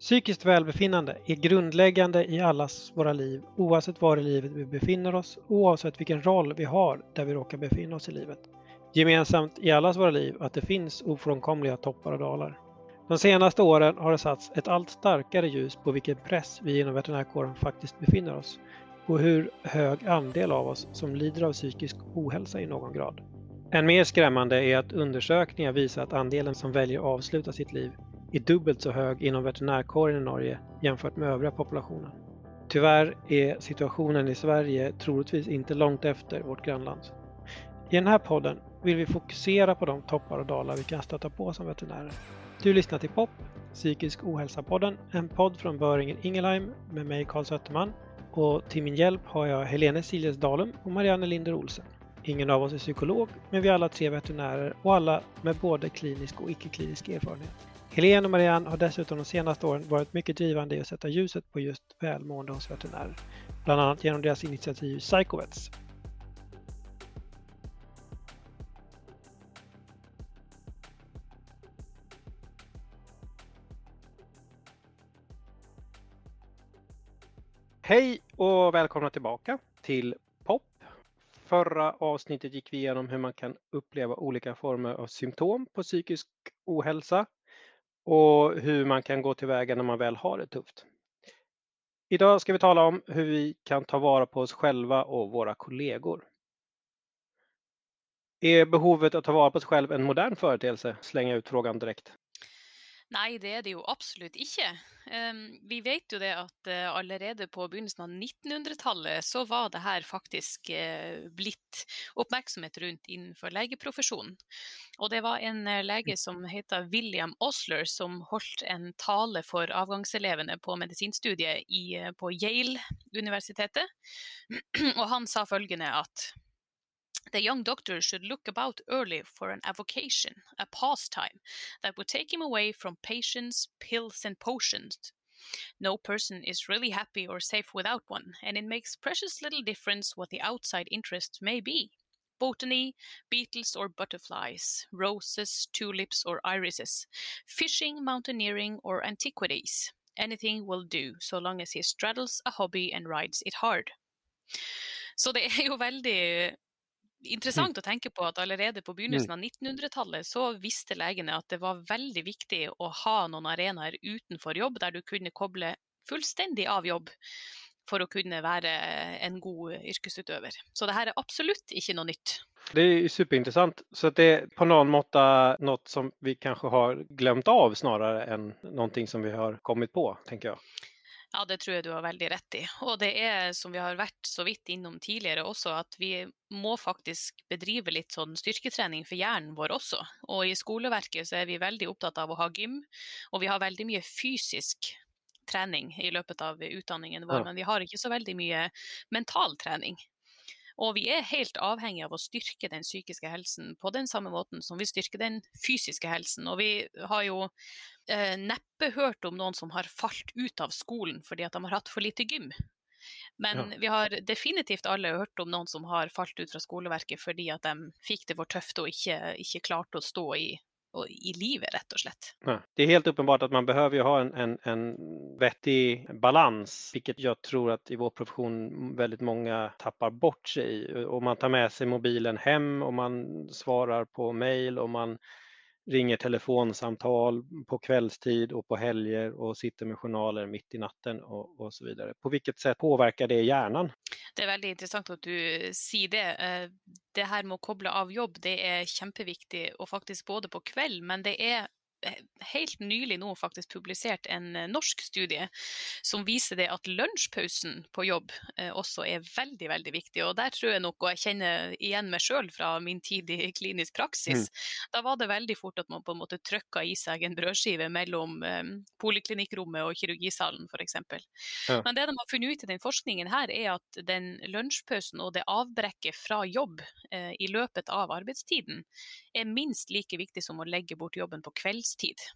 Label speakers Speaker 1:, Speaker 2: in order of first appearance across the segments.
Speaker 1: Psykiskt välbefinnande är grundläggande i allas våra liv oavsett var i livet vi befinner oss, oavsett vilken roll vi har där vi råkar befinna oss i livet. Gemensamt i allas våra liv att det finns ofrånkomliga toppar och dalar. De senaste åren har det satts ett allt starkare ljus på vilken press vi inom veterinärkåren faktiskt befinner oss och hur hög andel av oss som lider av psykisk ohälsa i någon grad. Än mer skrämmande är att undersökningar visar att andelen som väljer att avsluta sitt liv är dubbelt så hög inom veterinärkåren i Norge jämfört med övriga populationen. Tyvärr är situationen i Sverige troligtvis inte långt efter vårt grannland. I den här podden vill vi fokusera på de toppar och dalar vi kan stöta på som veterinärer. Du lyssnar till POP, Psykisk ohälsa-podden, en podd från Böringen Ingelheim med mig Karl Sötterman och till min hjälp har jag Helene Siljes Dalum och Marianne Linder Olsen. Ingen av oss är psykolog, men vi är alla tre veterinärer och alla med både klinisk och icke-klinisk erfarenhet. Helene och Marianne har dessutom de senaste åren varit mycket drivande i att sätta ljuset på just välmående hos veterinärer, bland annat genom deras initiativ Psychovets. Hej och välkomna tillbaka till POP. Förra avsnittet gick vi igenom hur man kan uppleva olika former av symptom på psykisk ohälsa och hur man kan gå tillväga när man väl har det tufft. Idag ska vi tala om hur vi kan ta vara på oss själva och våra kollegor. Är behovet att ta vara på sig själv en modern företeelse? Slänger ut frågan direkt.
Speaker 2: Nei, det er det jo absolutt ikke. Vi vet jo det at uh, allerede på begynnelsen av 1900-tallet så var det her faktisk uh, blitt oppmerksomhet rundt innenfor legeprofesjonen. Og det var en uh, lege som heter William Osler som holdt en tale for avgangselevene på medisinstudiet i, på Yale-universitetet. Og han sa følgende at the young doctor should look about early for an avocation, a pastime, that would take him away from patients, pills, and potions. No person is really happy or safe without one, and it makes precious little difference what the outside interest may be. Botany, beetles or butterflies, roses, tulips or irises, fishing, mountaineering, or antiquities. Anything will do, so long as he straddles a hobby and rides it hard. Så det er jo veldig interessant mm. å tenke på at allerede på begynnelsen av 1900-tallet så visste legene at det var veldig viktig å ha noen arenaer utenfor jobb der du kunne koble fullstendig av jobb for å kunne være en god yrkesutøver. Så det her er absolutt ikke noe nytt.
Speaker 1: Det er superinteressant. Så det er på noen måte noe som vi kanskje har glemt av snarere enn noe som vi har kommet på, tenker jag.
Speaker 2: Ja, det tror jeg du har veldig rett i. Og det er, som vi har vært så vidt innom tidligere også, at vi må faktisk bedrive litt sånn styrketrening for hjernen vår også. Og i skoleverket så er vi veldig opptatt av å ha gym, og vi har veldig mye fysisk trening i løpet av utdanningen vår, ja. men vi har ikke så veldig mye mental trening. Og vi er helt avhengig av å styrke den psykiske helsen på den samme måten som vi styrker den fysiske helsen. Og vi har jo eh, neppe hørt om noen som har falt ut av skolen fordi at de har hatt for lite gym. Men ja. vi har definitivt alle hørt om noen som har falt ut fra skoleverket fordi at de fikk det for tøft og ikke, ikke klarte å stå i i livet rett och slett.
Speaker 1: Det är helt uppenbart att man behöver ha en, en, en vettig balans, vilket jag tror att i vår profession väldigt många tappar bort sig i. Om man tar med sig mobilen hem och man svarar på mejl och man ringer telefonsamtal på kvällstid och på helger och sitter med journaler mitt i natten och, och, så vidare. På vilket sätt påverkar det hjärnan?
Speaker 2: Det er veldig interessant at du sier det. Eh, det her med å koble av jobb, det er kjempeviktig, og faktisk både på kveld, men det er helt nylig nå faktisk publisert en eh, norsk studie som viser det at lunsjpausen på jobb eh, også er veldig veldig viktig. Og der tror jeg nok, og jeg kjenner igjen meg sjøl fra min tid i klinisk praksis, mm. da var det veldig fort at man på en måte trykka i seg en brødskive mellom eh, poliklinikkrommet og kirurgisalen f.eks. Ja. Men det de har funnet ut i den forskningen her, er at den lunsjpausen og det avbrekket fra jobb eh, i løpet av arbeidstiden er minst like viktig som å legge bort jobben på kveldstid.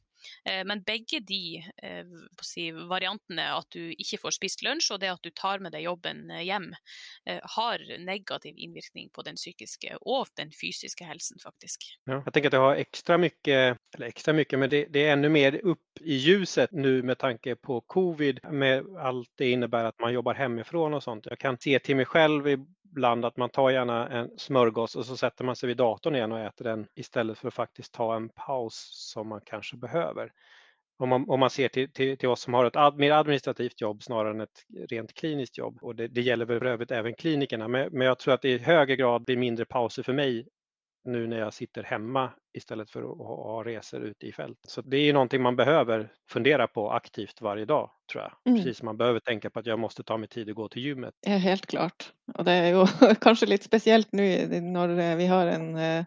Speaker 2: Eh, men begge de eh, si, variantene, at du ikke får spist lunsj og det at du tar med deg jobben eh, hjem, har negativ innvirkning på den psykiske og den fysiske helsen faktisk.
Speaker 1: Ja, jeg tenker at det har ekstra mye, eller ekstra mye, men det, det er enda mer opp i ljuset nå med tanke på covid, med alt det innebærer at man jobber hjemmefra og sånt. Jeg kan se til meg selv ibland att man tar gärna en smörgås och så sätter man sig vid datorn igen och äter den istället för att faktiskt ta en paus som man kanske behöver. Om man, om man ser till, till, till, oss som har ett ad, mer administrativt jobb snarare än ett rent kliniskt jobb. Och det, det gäller väl för övrigt även klinikerna. Men, men jag tror att det i högre grad blir mindre pauser för mig nu när jag sitter hemma istället för att ha resor ute i fält. Så det är någonting man behöver fundera på aktivt varje dag, tror jag. Mm. Precis som man behöver tänka på att jag måste ta mig tid att gå till gymmet.
Speaker 3: Ja, helt klart. Og det er jo kanskje litt spesielt nå når eh, vi har en, eh,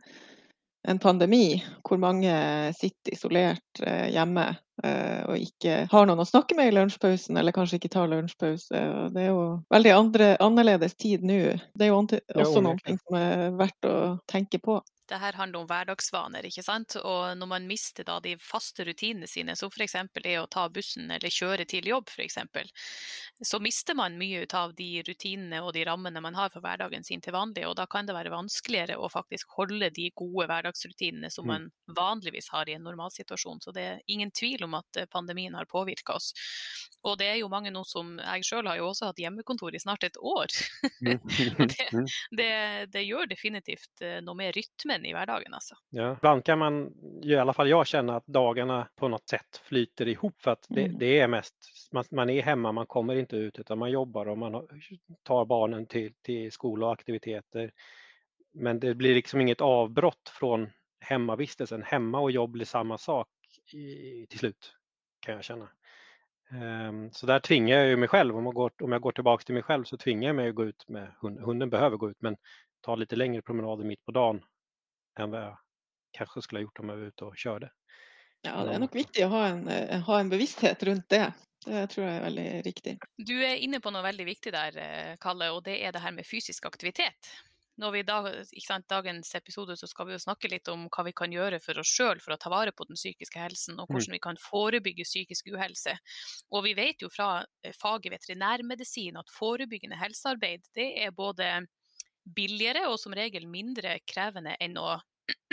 Speaker 3: en pandemi hvor mange sitter isolert eh, hjemme og ikke har noen å snakke med i lunsjpausen, eller kanskje ikke tar lunsjpause. Det er jo veldig andre, annerledes tid nå. Det er jo også noe som er verdt å tenke på
Speaker 2: det her handler om hverdagsvaner, ikke sant. Og når man mister da de faste rutinene sine, som f.eks. det å ta bussen eller kjøre til jobb f.eks., så mister man mye ut av de rutinene og de rammene man har for hverdagen sin til vanlig. Og da kan det være vanskeligere å faktisk holde de gode hverdagsrutinene som mm. man vanligvis har i en normalsituasjon. Så det er ingen tvil om at eh, pandemien har påvirka oss. Og det er jo mange nå som Jeg sjøl har jo også hatt hjemmekontor i snart et år. Det, mm. det, det gjør definitivt eh, noe med rytme rytmen i hverdagen. Alltså.
Speaker 1: Ja, ibland kan man, i alla fall jag känna att dagarna på något sätt flyter ihop för att det, mm. det är mest, man, man, är hemma, man kommer inte ut utan man jobbar och man tar barnen till, till skola och aktiviteter. Men det blir liksom inget avbrott från hemmavistelsen. Hemma och jobb blir samma sak i, till slut kan jag känna. Um, så där tvingar jag ju mig själv, om jag, går, om jag går tillbaka till mig själv så tvingar jag mig att gå ut med hunden. Hunden behöver gå ut men ta lite längre promenader midt på dagen än vad jag kanske skulle ha gjort om jag var ute och körde.
Speaker 3: Ja, det er nok viktig å ha en, eh, ha en bevissthet rundt det. Det tror jeg er veldig riktig.
Speaker 2: Du er inne på noe veldig viktig der, eh, Kalle, og det er det her med fysisk aktivitet. Når vi da, ikke sant, dagens episode så skal vi jo snakke litt om hva vi kan gjøre for oss sjøl for å ta vare på den psykiske helsen, og mm. hvordan vi kan forebygge psykisk uhelse. Og vi vet jo fra eh, faget veterinærmedisin at forebyggende helsearbeid det er både billigere og som regel mindre krevende enn å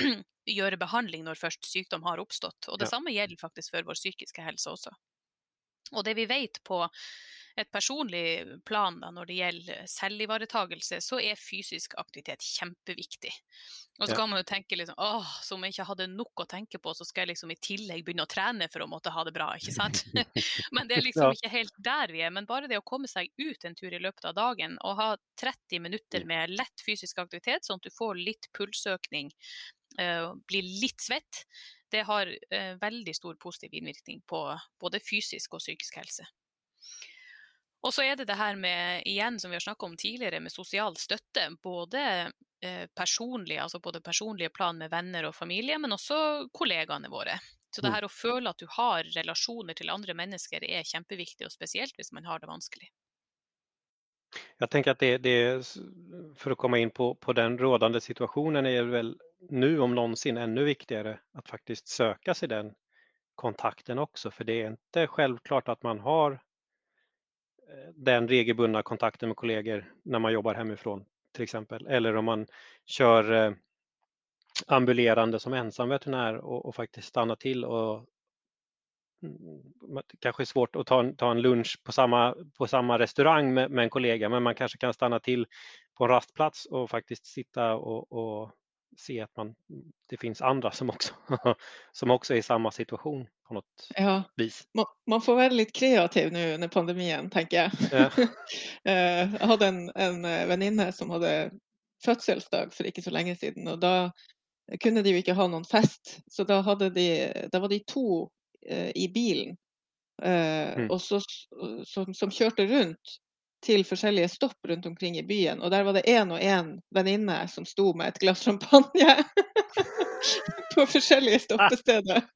Speaker 2: gjøre behandling når først sykdom har oppstått. Og det ja. samme gjelder faktisk for vår psykiske helse også. Og det vi vet på et personlig plan da, når det gjelder selvivaretagelse, så er fysisk aktivitet kjempeviktig. Og så kan man jo tenke liksom, åh, som jeg ikke hadde nok å tenke på, så skal jeg liksom i tillegg begynne å trene for å måtte ha det bra, ikke sant? men det er liksom ikke helt der vi er. Men bare det å komme seg ut en tur i løpet av dagen og ha 30 minutter med lett fysisk aktivitet, sånn at du får litt pulsøkning, uh, blir litt svett, det har eh, veldig stor positiv innvirkning på både fysisk og psykisk helse. Og så er det det her med, igjen som vi har snakka om tidligere, med sosial støtte. Både eh, personlig, altså både personlige plan med venner og familie, men også kollegaene våre. Så det mm. her å føle at du har relasjoner til andre mennesker er kjempeviktig, og spesielt hvis man har det vanskelig.
Speaker 1: Jeg tenker at det, det for å komme inn på, på den rådende situasjonen, er det vel nu om någonsin ännu viktigere å faktisk søke seg den kontakten også. For det er ikke selvklart at man har den regelbundna kontakten med kollegor när man jobbar hemifrån till exempel. Eller om man kör eh, ambulerande som ensamveterinär och, och faktiskt stanna till och kanske är svårt att ta en, ta en lunch på samma, på samma restaurang med, med en kollega men man kanske kan stanna till på en rastplats och faktiskt sitta och, och se att man, det finns andra som också, som också är i samma situation på något ja. vis.
Speaker 3: Man, får være litt kreativ nu under pandemien, tenker jeg. Ja. jag jeg hadde en, en väninna venninne som hadde fødselsdag for ikke så lenge siden, og da kunne de jo ikke ha noen fest, så da, de, da var de to i bilen. Uh, mm. og så, som, som kjørte rundt til forskjellige stopp rundt omkring i byen. Og der var det én og én venninne som sto med et glass champagne på forskjellige stoppesteder.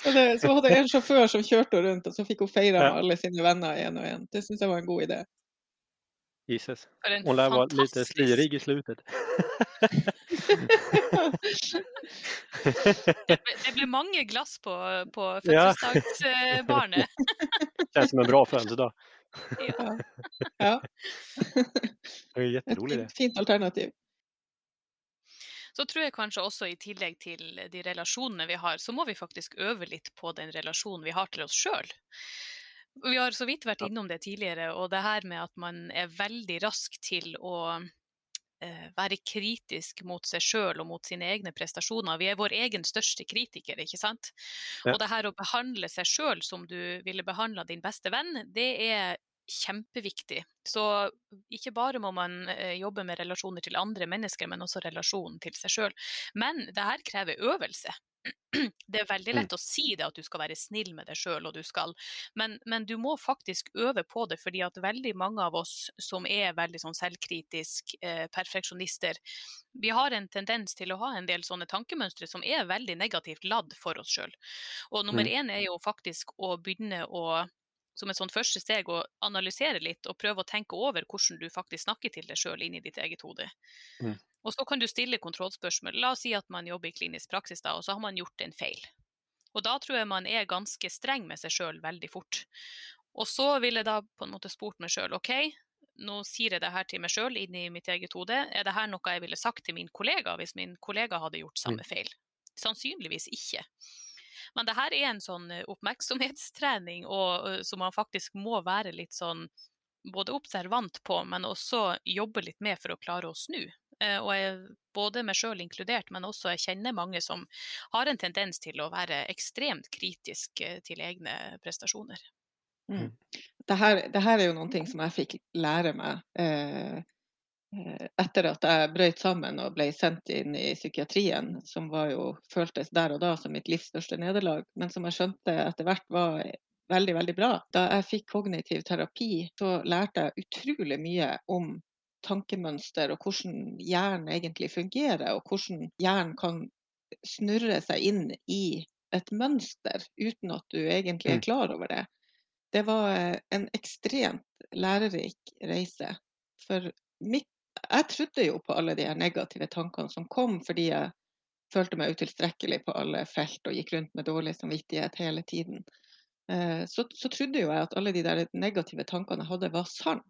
Speaker 3: så, det, så hadde jeg en sjåfør som kjørte rundt, og så fikk hun feira med alle sine venner én og én. Det syns jeg var en god idé.
Speaker 1: Jesus. Hon lär vara lite slirig i slutet.
Speaker 2: det, ble, det ble mange glass på, på fødselsdagsbarnet.
Speaker 1: Känns som en bra födelsedag.
Speaker 3: Ja. ja.
Speaker 1: Det er jätteroligt
Speaker 3: Et fint alternativ.
Speaker 2: Så tror jeg kanskje også i tillegg til de relasjonene vi har, så må vi faktisk øve litt på den relasjonen vi har til oss sjøl. Vi har så vidt vært innom det tidligere, og det her med at man er veldig rask til å være kritisk mot seg sjøl og mot sine egne prestasjoner. Vi er vår egen største kritiker, ikke sant. Ja. Og det her å behandle seg sjøl som du ville behandla din beste venn, det er kjempeviktig. Så ikke bare må man eh, jobbe med relasjoner til andre mennesker, men også relasjonen til seg sjøl. Men det her krever øvelse. Det er veldig mm. lett å si det at du skal være snill med deg sjøl, men, men, du må faktisk øve på det. fordi at veldig mange av oss som er veldig sånn selvkritisk, eh, perfeksjonister, vi har en tendens til å ha en del sånne tankemønstre som er veldig negativt ladd for oss sjøl. Og nummer én mm. er jo faktisk å begynne å som et sånt første steg å analysere litt og prøve å tenke over hvordan du faktisk snakker til deg sjøl i ditt eget hode. Mm. Og så kan du stille kontrollspørsmål. La oss si at man jobber i klinisk praksis, da, og så har man gjort en feil. Og da tror jeg man er ganske streng med seg sjøl veldig fort. Og så vil jeg da på en måte spurt meg sjøl OK, nå sier jeg det her til meg sjøl inni mitt eget hode. Er det her noe jeg ville sagt til min kollega hvis min kollega hadde gjort samme mm. feil? Sannsynligvis ikke. Men det her er en sånn eh, oppmerksomhetstrening og, eh, som man faktisk må være litt sånn både observant på, men også jobbe litt med for å klare å snu. Eh, og jeg, både meg sjøl inkludert, men også jeg kjenner mange som har en tendens til å være ekstremt kritisk til egne prestasjoner.
Speaker 3: Mm. Det, her, det, her, er jo noen ting som jeg fikk lære meg eh, Eh, etter at jeg brøt sammen og ble sendt inn i psykiatrien, som var jo, føltes der og da som mitt livs største nederlag, men som jeg skjønte etter hvert var veldig, veldig bra. Da jeg fikk kognitiv terapi, så lærte jeg utrolig mye om tankemønster og hvordan hjernen egentlig fungerer, og hvordan hjernen kan snurre seg inn i et mønster uten at du egentlig er mm. klar over det. Det var en ekstremt lærerik reise. For mitt jeg trodde jo på alle de negative tankene som kom fordi jeg følte meg utilstrekkelig på alle felt og gikk rundt med dårlig samvittighet hele tiden. Eh, så, så trodde jo jeg at alle de der negative tankene jeg hadde, var sann.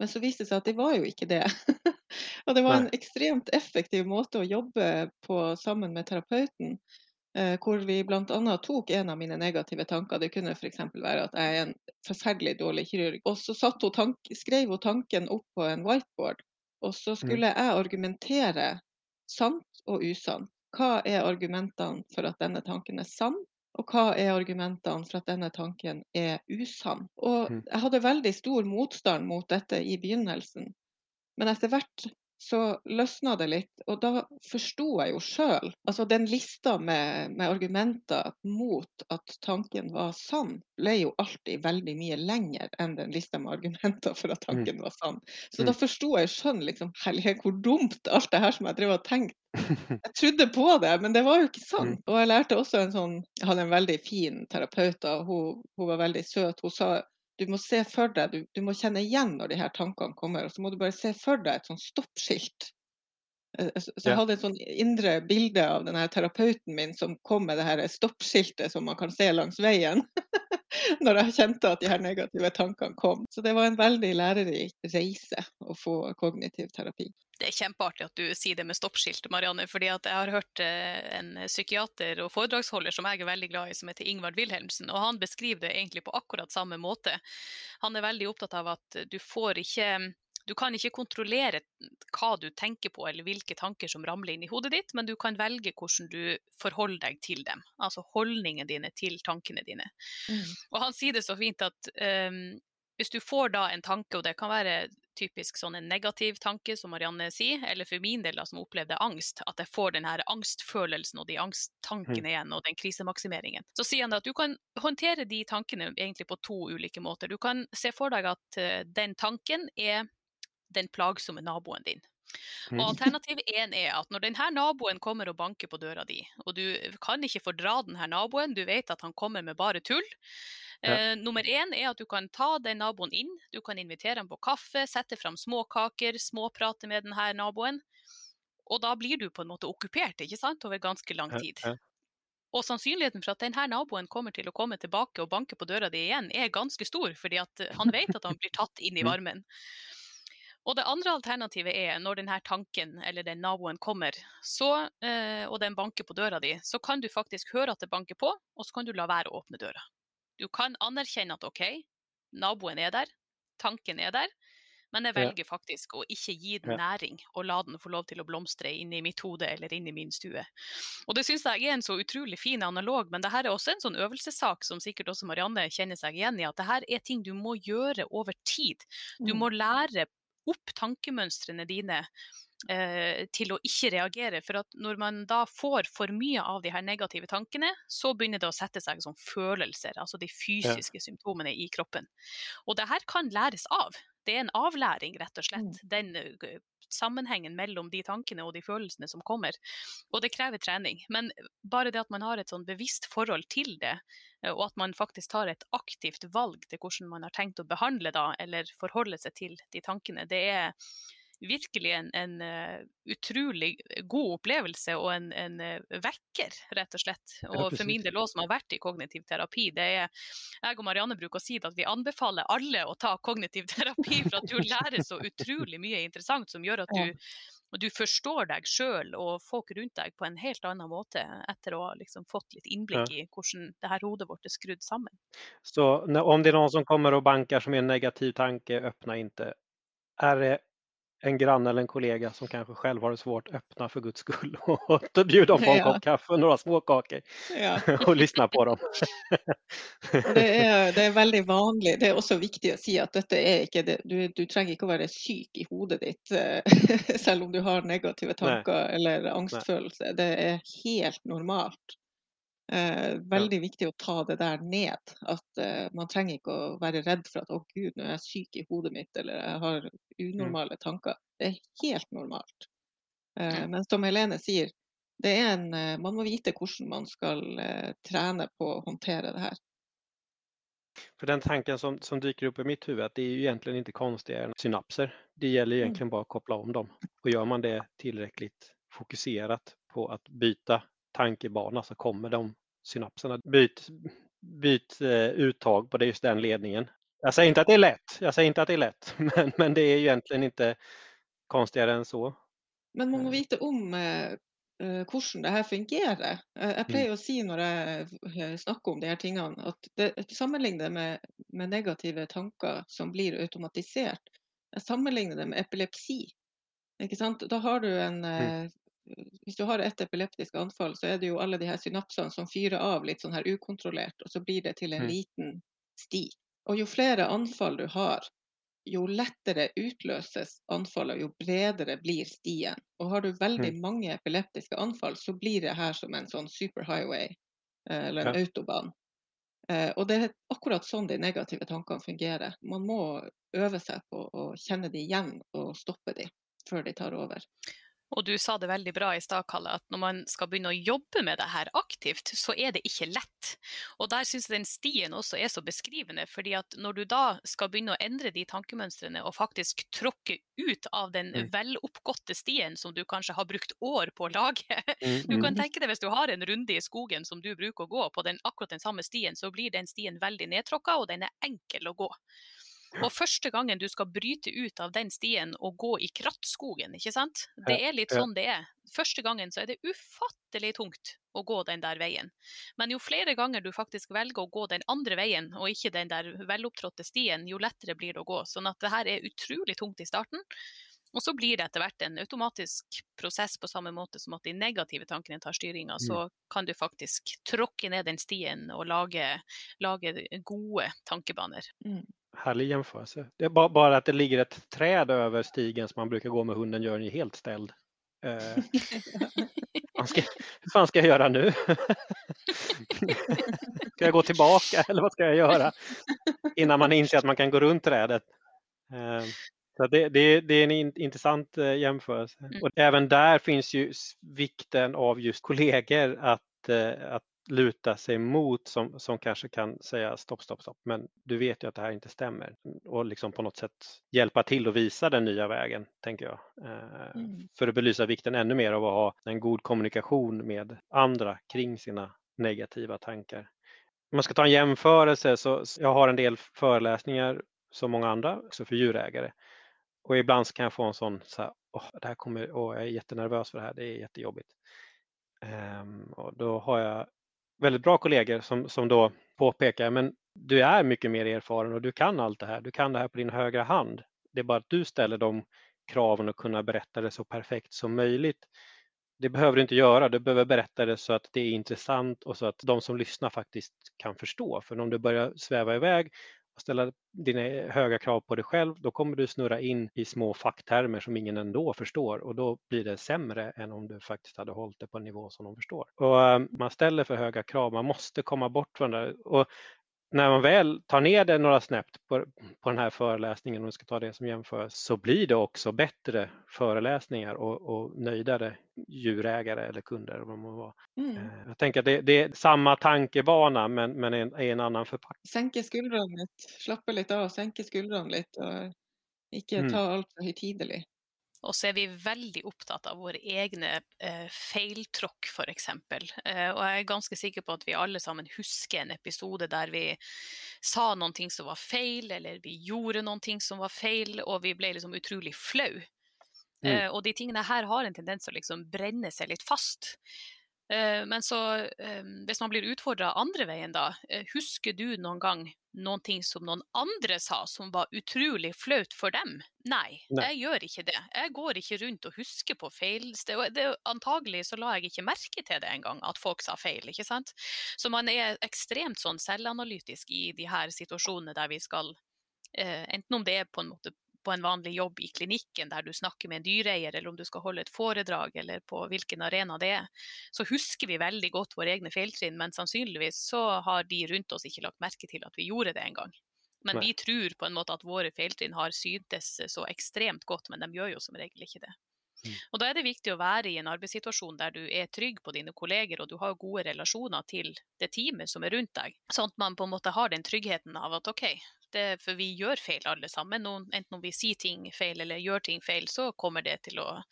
Speaker 3: Men så viste det seg at de var jo ikke det. og det var en ekstremt effektiv måte å jobbe på sammen med terapeuten. Eh, hvor vi bl.a. tok en av mine negative tanker. Det kunne f.eks. være at jeg er en forferdelig dårlig kirurg. Og så hun skrev hun tanken opp på en whiteboard. Og så mm. skulle jeg argumentere sant og usant. Hva er argumentene for at denne tanken er sann, og hva er argumentene for at denne tanken er usann? Og mm. jeg hadde veldig stor motstand mot dette i begynnelsen, men etter hvert så løsna det litt. Og da forsto jeg jo sjøl Altså den lista med, med, argumenter mot at tanken var sann, ble jo alltid veldig mye lenger enn den lista med argumenter for at mm. tanken var sann. Så mm. da forsto jeg sjøl liksom Herlighet, hvor dumt alt det her som jeg drev og tenkte. Jeg trodde på det, men det var jo ikke sant. Mm. Og jeg lærte også en sånn Jeg hadde en veldig fin terapeut, og hun, hun var veldig søt. Hun sa du må se for deg, du, du, må kjenne igjen når de her tankene kommer. Og så må du bare se for deg et sånt stoppskilt. Eh, så jeg hadde et sånn indre bilde av denne terapeuten min som kom med det her stoppskiltet som man kan se langs veien. når jeg kjente at de her negative tankene kom. Så det var en veldig lærerik reise å få kognitiv terapi.
Speaker 2: Det er kjempeartig at du sier det med stoppskilt, Marianne. fordi jeg har hørt eh, en psykiater og foredragsholder som jeg er veldig glad i, som heter Ingvard Wilhelmsen. og Han beskriver det egentlig på akkurat samme måte. Han er veldig opptatt av at du får ikke du kan ikke kontrollere hva du tenker på eller hvilke tanker som ramler inn i hodet ditt, men du kan velge hvordan du forholder deg til dem. Altså holdningene dine til tankene dine. Mm. Og han sier det så fint at um, hvis du får da en tanke, og det kan være typisk sånn en negativ tanke, som Marianne sier, eller for min del da, som opplevde angst, at jeg får den her angstfølelsen og de angsttankene mm. igjen, og den krisemaksimeringen. Så sier han at du kan håndtere de tankene egentlig på to ulike måter. Du kan se for deg at uh, den tanken er den plagsomme naboen din. Og mm. Alternativ én er at når denne naboen kommer og banker på døra di, og du kan ikke fordra denne naboen, du vet at han kommer med bare tull. Ja. Eh, nummer én er at du kan ta den naboen inn, du kan invitere ham på kaffe, sette fram småkaker, småprate med denne naboen. Og da blir du på en måte okkupert ikke sant, over ganske lang tid. Ja, ja. Og sannsynligheten for at denne naboen kommer til å komme tilbake og banke på døra di igjen, er ganske stor, fordi han vet at han blir tatt inn i mm. varmen. Og det andre alternativet er når denne tanken eller den naboen kommer, så, eh, og den banker på døra di, så kan du faktisk høre at det banker på, og så kan du la være å åpne døra. Du kan anerkjenne at OK, naboen er der, tanken er der, men jeg velger faktisk å ikke gi den næring og la den få lov til å blomstre inn i mitt hode eller inn i min stue. Og det syns jeg er en så utrolig fin analog, men det her er også en sånn øvelsessak som sikkert også Marianne kjenner seg igjen i, at det her er ting du må gjøre over tid. Du mm. må lære opp tankemønstrene dine eh, til å ikke reagere. For at når man da får for mye av de her negative tankene, så begynner det å sette seg som følelser, altså de fysiske ja. symptomene i kroppen. Og det her kan læres av det er en avlæring, rett og slett. Mm. Den sammenhengen mellom de tankene og de følelsene som kommer. Og det krever trening. Men bare det at man har et sånn bevisst forhold til det, og at man faktisk tar et aktivt valg til hvordan man har tenkt å behandle da, eller forholde seg til de tankene, det er virkelig en, en uh, utrolig god opplevelse og en, en uh, vekker, rett og slett. Og for min del òg, som har vært i kognitiv terapi, det er Jeg og Marianne bruker å si at vi anbefaler alle å ta kognitiv terapi, for at du lærer så utrolig mye interessant som gjør at du du forstår deg sjøl og folk rundt deg på en helt annen måte etter å ha liksom fått litt innblikk i hvordan det her hodet vårt er skrudd sammen.
Speaker 1: Så om det er noen som kommer og banker som er en negativ tanke, åpne ikke. Er det en granne eller en kollega som kanske själv har det svårt, öppna för guds skull och bjuda dem på en ja. kopp kaffe och några småkakor ja. och lyssna på dem.
Speaker 3: det, er, det er veldig vanlig. Det er også viktig å si at dette er ikke det. Du, du trenger ikke å være syk i hodet ditt eh, selv om du har negative tanker Nei. eller angstfølelse. Det er helt normalt. Eh, veldig ja. viktig å ta det der ned. At eh, man trenger ikke å være redd for at 'å gud, nå er jeg syk i hodet mitt', eller 'jeg har mm. unormale tanker'. Det er helt normalt. Eh, men som Helene sier, det er en, eh, man må vite hvordan man skal eh, trene på å håndtere det her.
Speaker 1: For den tanken som, som dyker opp i mitt huvud, at det er jo egentlig ikke konstigere enn synapser. Det gjelder mm. egentlig bare å koble om dem. Og gjør man det tilrekkelig fokusert på å bytte tankebana så kommer de synapserna. Byt, byt eh, uttag på det, just den ledningen. Jag säger inte att det är lätt, jag säger inte att det är lätt, men, men det är egentligen inte konstigere enn så.
Speaker 3: Men man må vite om eh, eh hvordan det her fungerer. Eh, jeg pleier mm. å si når jeg snakker om de her tingene, at det, sammenligner det med, med, negative tanker som blir automatisert. Jeg sammenligner det med epilepsi. Da har du en, mm hvis du har et epileptisk anfall, så er det jo alle de her synapsene som fyrer av litt sånn her ukontrollert, og så blir det til en mm. liten sti. Og jo flere anfall du har, jo lettere utløses anfallet, jo bredere blir stien. Og har du veldig mm. mange epileptiske anfall, så blir det her som en sånn superhighway, eh, eller en ja. autobahn. Eh, og det er akkurat sånn de negative tankene fungerer. Man må øve seg på å kjenne de igjen og stoppe de før de tar over.
Speaker 2: Og du sa det veldig bra i stad, Kalle, at når man skal begynne å jobbe med det her aktivt, så er det ikke lett. Og der syns jeg den stien også er så beskrivende, fordi at når du da skal begynne å endre de tankemønstrene og faktisk tråkke ut av den mm. veloppgåtte stien som du kanskje har brukt år på å lage mm, Du kan mm. tenke deg hvis du har en runde i skogen som du bruker å gå på den, akkurat den samme stien, så blir den stien veldig nedtråkka, og den er enkel å gå. Og første gangen du skal bryte ut av den stien og gå i krattskogen, ikke sant. Det er litt sånn det er. Første gangen så er det ufattelig tungt å gå den der veien. Men jo flere ganger du faktisk velger å gå den andre veien, og ikke den der velopptrådte stien, jo lettere blir det å gå. Sånn at det her er utrolig tungt i starten. Og så blir det etter hvert en automatisk prosess på samme måte som at de negative tankene tar styringa. Mm. Så kan du faktisk tråkke ned den stien og lage, lage gode tankebaner. Mm
Speaker 1: härlig jämförelse. Det är bara, bara att det ligger ett träd över stigen som man brukar gå med hunden gör ju helt ställd. Eh, ska, hur fan ska jag göra nu? ska jag gå tillbaka eller vad ska jag göra? Innan man inser att man kan gå runt trädet. Eh, så det, det, det, är en intressant eh, jämförelse. Mm. Och även där finns ju vikten av just kollegor att, eh, att luta sig mot som, som kanske kan säga stopp, stopp, stopp. Men du vet ju att det här inte stämmer och liksom på något sätt hjälpa till och visa den nya vägen, tänker jag. Eh, mm. För att belysa vikten ännu mer av att ha en god kommunikation med andra kring sina negativa tankar. Om man ska ta en jämförelse så jag har en del föreläsningar som många andra, också för djurägare. Och ibland så kan jag få en sån, så här, oh, det här kommer, oh, jag är jättenervös för det här, det är jättejobbigt. Um, och då har jag väldigt bra kollegor som, som då påpekar, men du är mycket mer erfaren och du kan allt det här. Du kan det här på din högra hand. Det är bara att du ställer de kraven och kunna berätta det så perfekt som möjligt. Det behöver du inte göra, du behöver berätta det så att det är intressant och så att de som lyssnar faktiskt kan förstå. För om du börjar sväva iväg ställa dina höga krav på dig själv, då kommer du snurra in i små facktermer som ingen ändå förstår och då blir det sämre än om du faktiskt hade hållit det på en nivå som de förstår. Och ehm, man ställer för höga krav, man måste komma bort från det. Och när man väl tar ner det några snäpp på, på den här föreläsningen, om vi ska ta det som jämförelse, så blir det också bättre föreläsningar och, och nöjdare djurägare eller kunder. Vad man var. Mm. Eh, jag tänker att det, det, är samma tankebana men, men en, en annan förpackning.
Speaker 3: Sänke skuldrene litt, slappe litt av, senke skuldrene litt og ikke mm. ta alt for høytidelig.
Speaker 2: Og så er vi veldig opptatt av våre egne eh, feiltråkk, f.eks. Eh, og jeg er ganske sikker på at vi alle sammen husker en episode der vi sa noen ting som var feil, eller vi gjorde noen ting som var feil, og vi ble liksom utrolig flau. Mm. Eh, og de tingene her har en tendens til å liksom brenne seg litt fast. Eh, men så, eh, hvis man blir utfordra andre veien, da. Eh, husker du noen gang noen ting som noen andre sa som var utrolig flaut for dem? Nei, Nei, jeg gjør ikke det. Jeg går ikke rundt og husker på feil. Det, det, antagelig så la jeg ikke merke til det engang, at folk sa feil. ikke sant? Så man er ekstremt sånn selvanalytisk i de her situasjonene der vi skal Enten om det er på en måte på en vanlig jobb i klinikken der du snakker med en dyreeier, eller om du skal holde et foredrag, eller på hvilken arena det er, så husker vi veldig godt våre egne feiltrinn, men sannsynligvis så har de rundt oss ikke lagt merke til at vi gjorde det engang. Men Nei. vi tror på en måte at våre feiltrinn har syntes så ekstremt godt, men de gjør jo som regel ikke det. Mm. Og Da er det viktig å være i en arbeidssituasjon der du er trygg på dine kolleger og du har gode relasjoner til det teamet som er rundt deg, sånn at man på en måte har den tryggheten av at OK, det, for vi gjør feil alle sammen. enten om vi sier ting feil eller gjør ting feil, så kommer det til å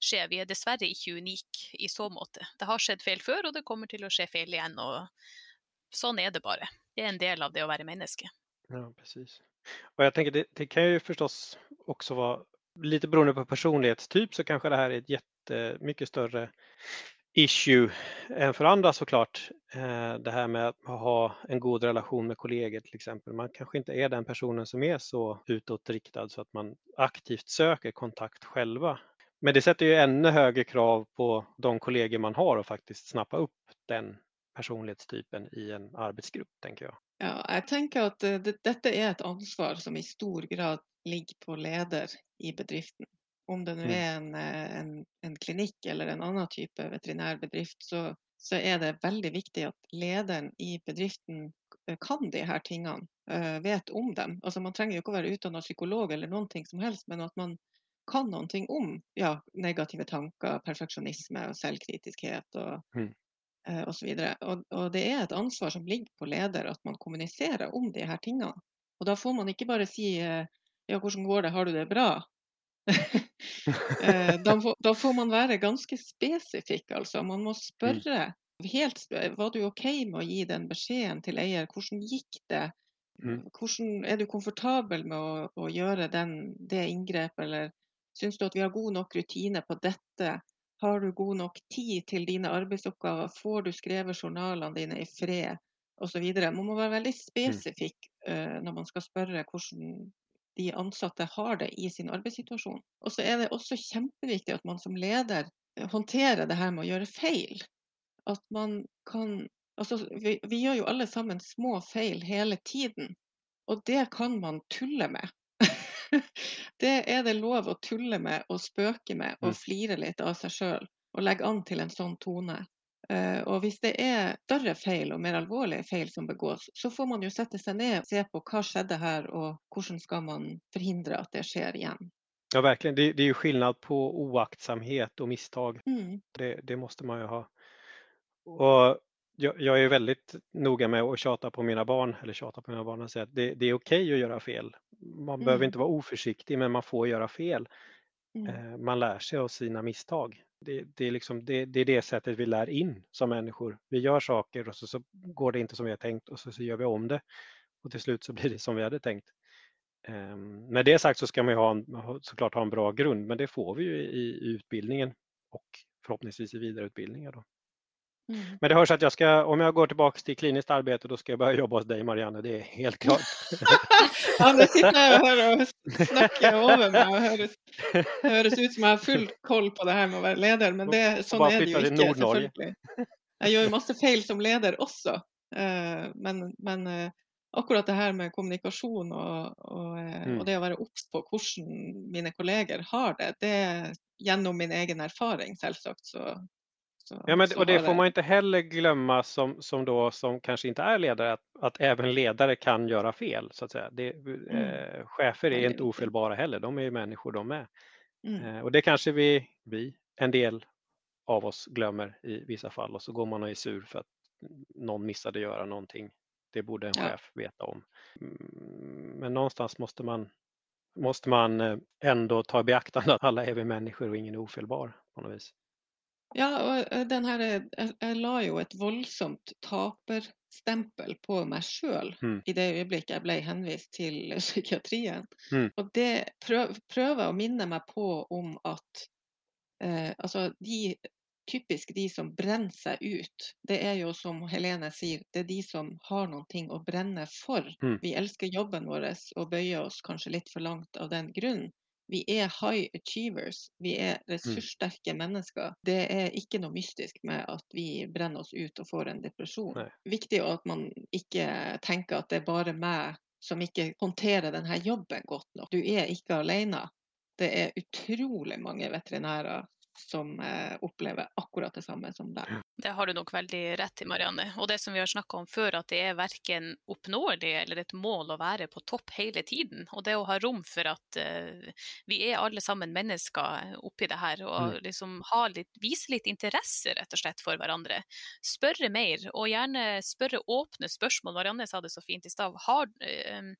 Speaker 2: skje. Vi er dessverre ikke unike i så måte. Det har skjedd feil før, og det kommer til å skje feil igjen. og Sånn er det bare. Det er en del av det å være menneske.
Speaker 1: Ja, precis. Och jag tänker det, det kan ju förstås också vara lite beroende på personlighetstyp så kanske det här är ett jättemycket större issue än för andra såklart. Eh, det här med att ha en god relation med kollegor till exempel. Man kanske inte är den personen som är så utåtriktad så att man aktivt söker kontakt själva. Men det sätter ju ännu högre krav på de kollegor man har att faktiskt snappa upp den personlighetstypen i en arbetsgrupp, tänker jag.
Speaker 3: Ja, jeg tenker at det, dette er et ansvar som i stor grad ligger på leder i bedriften. Om det nå er en, eh, en, en klinikk eller en annen type veterinærbedrift, så, så er det veldig viktig at lederen i bedriften eh, kan de her tingene, eh, vet om dem. Altså Man trenger jo ikke å være utdannet psykolog eller noen ting som helst, men at man kan noen ting om ja, negative tanker, perfeksjonisme og selvkritiskhet og, mm. Og så. Og, og, det er et ansvar som ligger på leder at man kommuniserer om de her tingene. Og da får man ikke bare si ja, hvordan går det, har du det bra? Eh, da, får, da, får man være ganske spesifikk, altså. Man må mm. spørre helt, var du OK med å gi den beskjeden til eier? Hvordan gikk det? Mm. Hvordan, er du komfortabel med å, å gjøre den, det inngrepet, eller syns du at vi har god nok rutine på dette? Har du god nok tid til dine arbeidsoppgaver? Får du skrevet journalene dine i fred? Osv. Man må være veldig mm. spesifikk uh, når man skal spørre hvordan de ansatte har det i sin arbeidssituasjon. Og så er det også kjempeviktig at man som leder eh, håndterer det her med å gjøre feil. At man kan Altså, vi, vi gjør jo alle sammen små feil hele tiden. Og det kan man tulle med. det er det lov å tulle med og spøke med og mm. flire litt av seg sjøl. Og legge an til en sånn tone. Eh, og hvis det er større feil og mer alvorlige feil som begås, så får man jo sette seg ned og se på hva skjedde her, og hvordan skal man forhindre at det skjer igjen.
Speaker 1: Ja, verkligen. Det, det är ju skillnad på oaktsamhet och misstag. Mm. Det, det, måste man ju ha. Och jag, jag, är väldigt noga med att tjata på mina barn, eller tjata på mina barn och säga att det, det är okej okay att göra fel. Man mm. behöver inte vara oförsiktig, men man får göra fel. Mm. Eh, man lär sig av sina misstag. Det, det, är liksom, det, det, är det sättet vi lär in som människor. Vi gör saker och så, så går det inte som vi har tänkt och så, så gör vi om det. Och till slut så blir det som vi hade tänkt. Um, med det sagt så ska man ju ha en, såklart ha en bra grund, men det får vi ju i, i utbildningen och förhoppningsvis i vidareutbildningar. Då. Mm. Men det hörs att jag ska, om jag går tillbaka till kliniskt arbete, då ska jag börja jobba hos dig Marianne, det är helt klart.
Speaker 3: ja, nu sitter jag här och snackar över mig och høres, höres ut som jag har full koll på det här med att vara ledare, men det, sånn är det ju inte selvfølgelig. Jag gör ju massa fel som ledare också, eh, men, men eh, akkurat det här med kommunikation och, och, eh, mm. och det att vara obs på hur mina kollegor har det, det genom min egen erfaring selvsagt så,
Speaker 1: ja, men, och det får man inte heller glömma som, som, då, som kanske inte är ledare, att, att även ledare kan göra fel. så att säga. Det, mm. eh, chefer är inte ofelbara heller, de är ju människor de med. Mm. Eh, och det kanske vi, vi, en del av oss glömmer i vissa fall och så går man och är sur för att någon missade göra någonting. Det borde en ja. chef veta om. Mm, men någonstans måste man, måste man eh, ändå ta i beaktande att alla är vi människor och ingen är ofelbar på något vis.
Speaker 3: Ja, og eh, den her, jeg, jeg la jo et voldsomt taperstempel på meg sjøl mm. i det øyeblikket jeg ble henvist til psykiatrien. Mm. Og det prøver pröva å minne meg på om at eh, altså de typisk de som brenner seg ut. Det er jo som Helene sier, det er de som har noe å brenne for. Mm. Vi elsker jobben vår og bøyer oss kanskje litt for langt av den grunn vi er high achievers. Vi er ressurssterke resursstarka mm. mennesker. Det er ikke noe mystisk med at vi brenner oss ut og får en depresjon. Nei. Viktig att man ikke tenker at det er bare meg som ikke håndterer denne jobben godt nok. Du er ikke alene. Det er utrolig mange veterinärer som eh, opplever akkurat det samme som deg.
Speaker 2: Det har du nok veldig rett i, Marianne. Og det som vi har snakka om før, at det er verken oppnåelig eller et mål å være på topp hele tiden. Og det å ha rom for at uh, vi er alle sammen mennesker oppi det her, og mm. liksom litt, vise litt interesse rett og slett for hverandre. Spørre mer, og gjerne spørre åpne spørsmål. Marianne sa det så fint i stad. Uh,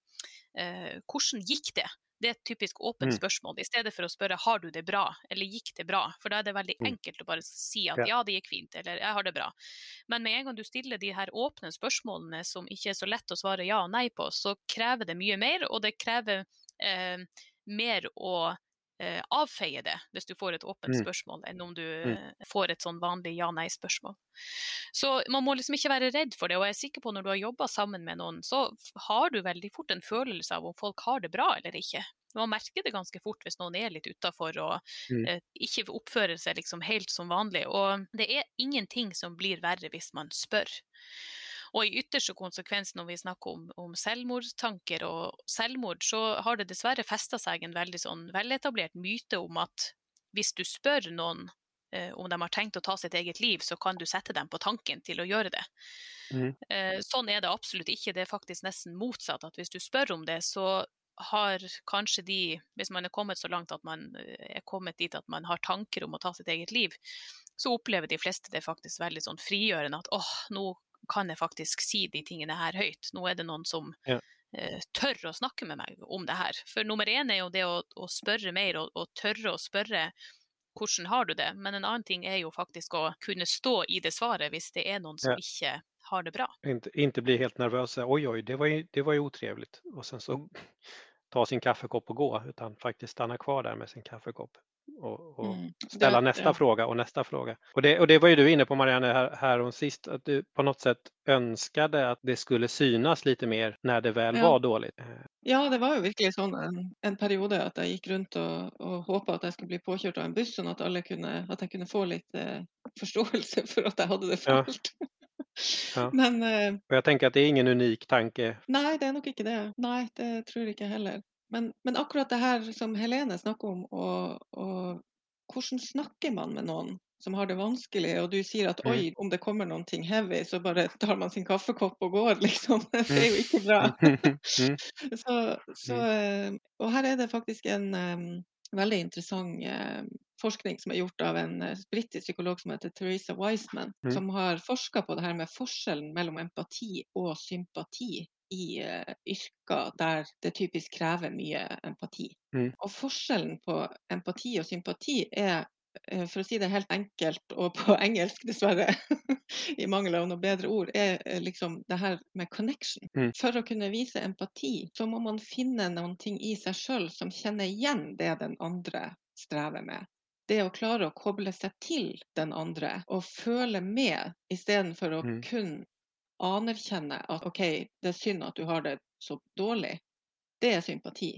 Speaker 2: uh, hvordan gikk det? Det er et typisk åpent mm. spørsmål, i stedet for å spørre har du det bra, eller gikk det bra? For da er det veldig mm. enkelt å bare si at ja, det gikk fint, eller jeg har det bra. Men med en gang du stiller de her åpne spørsmålene som ikke er så lett å svare ja og nei på, så krever det mye mer, og det krever eh, mer å eh, avfeie det hvis du får et åpent mm. spørsmål, enn om du mm. Eh, får et sånn vanlig ja-nei-spørsmål. Så man må liksom ikke være redd for det, og jeg er sikker på når du har jobba sammen med noen, så har du veldig fort en følelse av om folk har det bra eller ikke. Man merker det ganske fort hvis noen er litt utafor og mm. eh, ikke oppfører seg liksom helt som vanlig. Og det er ingenting som blir verre hvis man spør. Og i ytterste konsekvens når vi snakker om, om selvmordstanker og selvmord, så har det dessverre festa seg en veldig sånn veletablert myte om at hvis du spør noen eh, om de har tenkt å ta sitt eget liv, så kan du sette dem på tanken til å gjøre det. Mm. Eh, sånn er det absolutt ikke. Det er faktisk nesten motsatt. At hvis du spør om det, så har kanskje de, hvis man er kommet så langt at man eh, er kommet dit at man har tanker om å ta sitt eget liv, så opplever de fleste det faktisk veldig sånn frigjørende at åh, nå kan jeg faktisk si de tingene her høyt. Nå er det noen som ja. uh, tør å snakke med meg om det her. For nummer én er jo det å, å spørre mer, og, og, tørre å spørre hvordan har du det? Men en annen ting er jo faktisk å kunne stå i det svaret hvis det er noen som ja. ikke har det bra.
Speaker 1: Inte, inte bli helt nervøse. Oi, oi, det var jo det var ju otrevligt. Och sen så ta sin kaffekopp och gå, utan faktiskt stanna kvar där med sin kaffekopp och, och mm. ställa nästa fråga och nästa fråga. Och det, och det var ju du inne på Marianne här, här sist, att du på något sätt önskade att det skulle synas lite mer när det väl ja. var dåligt.
Speaker 3: Ja, det var ju verkligen sån en, en period att jag gick runt och, och hoppade att jag skulle bli påkörd av en buss och att, alla kunde, att jag kunde få lite eh, förståelse för att jag hade det fult. Ja.
Speaker 1: Ja. Men, eh, och jag tänker att det är ingen unik tanke.
Speaker 3: Nej, det är nog inte det. Nej, det tror jag inte heller. Men, men akkurat det her som Helene snakker om, og, og, hvordan snakker man med noen som har det vanskelig, og du sier at mm. oi, om det kommer noe heavy, så bare tar man sin kaffekopp og går, liksom. Det er jo ikke bra. Mm. så, så, eh, og her er det faktisk en um, veldig interessant um, forskning som er gjort av en uh, britisk psykolog som heter Teresa Wiseman, mm. som har forska på det her med forskjellen mellom empati og sympati i uh, yrker der det typisk krever mye empati. Mm. Og forskjellen på empati og sympati er uh, for å si det helt enkelt og på engelsk, dessverre, i mangel av noe bedre ord, er uh, liksom det her med connection. Mm. For å kunne vise empati, så må man finne noen ting i seg sjøl som kjenner igjen det den andre strever med. Det å klare å koble seg til den andre og føle med, istedenfor å mm. kun anerkjenne at OK, det er synd at du har det så dårlig, det er sympati.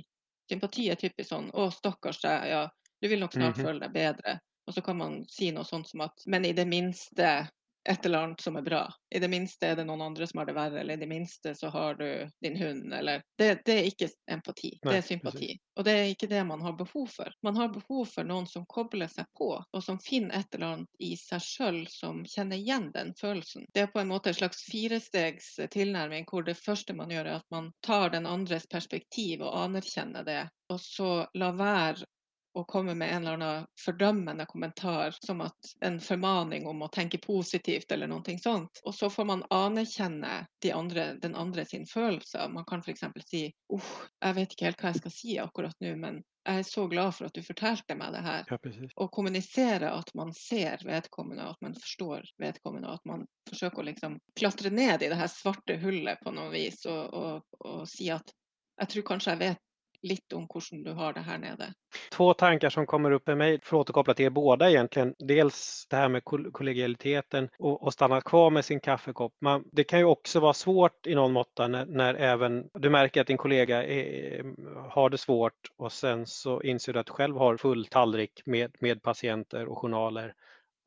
Speaker 3: Sympati er typisk sånn 'Å, stakkars deg, ja, du vil nok snart mm -hmm. føle deg bedre'. Og så kan man si noe sånt som at men i det minste et eller annet som er bra. I det minste er det noen andre som har det verre, eller i det minste så har du din hund, eller Det, det er ikke empati, Nei, det er sympati. Precis. Og det er ikke det man har behov for. Man har behov for noen som kobler seg på, og som finner et eller annet i seg sjøl som kjenner igjen den følelsen. Det er på en måte en slags firestegs tilnærming, hvor det første man gjør, er at man tar den andres perspektiv og anerkjenner det, og så la være å komme med en eller annen fordømmende kommentar, som at en formaning om å tenke positivt eller noe sånt. Og så får man anerkjenne de andre, den andre sin følelse. Man kan f.eks. si uff, jeg vet ikke helt hva jeg skal si akkurat nå, men jeg er så glad for at du fortalte meg det her. Ja, og kommunisere at man ser vedkommende, at man forstår vedkommende, at man forsøker å liksom klatre ned i det her svarte hullet på noe vis og, og, og si at jeg tror kanskje jeg vet litt om hvordan du har det her nede.
Speaker 1: Två tankar som kommer opp i meg, for å återkoppla til er båda egentligen. Dels det her med kollegialiteten og å stanna kvar med sin kaffekopp. Man, det kan jo også være svårt i noen måte når även du merker at din kollega er, har det svårt og sen så inser du at du selv har full tallrik med, med patienter og journaler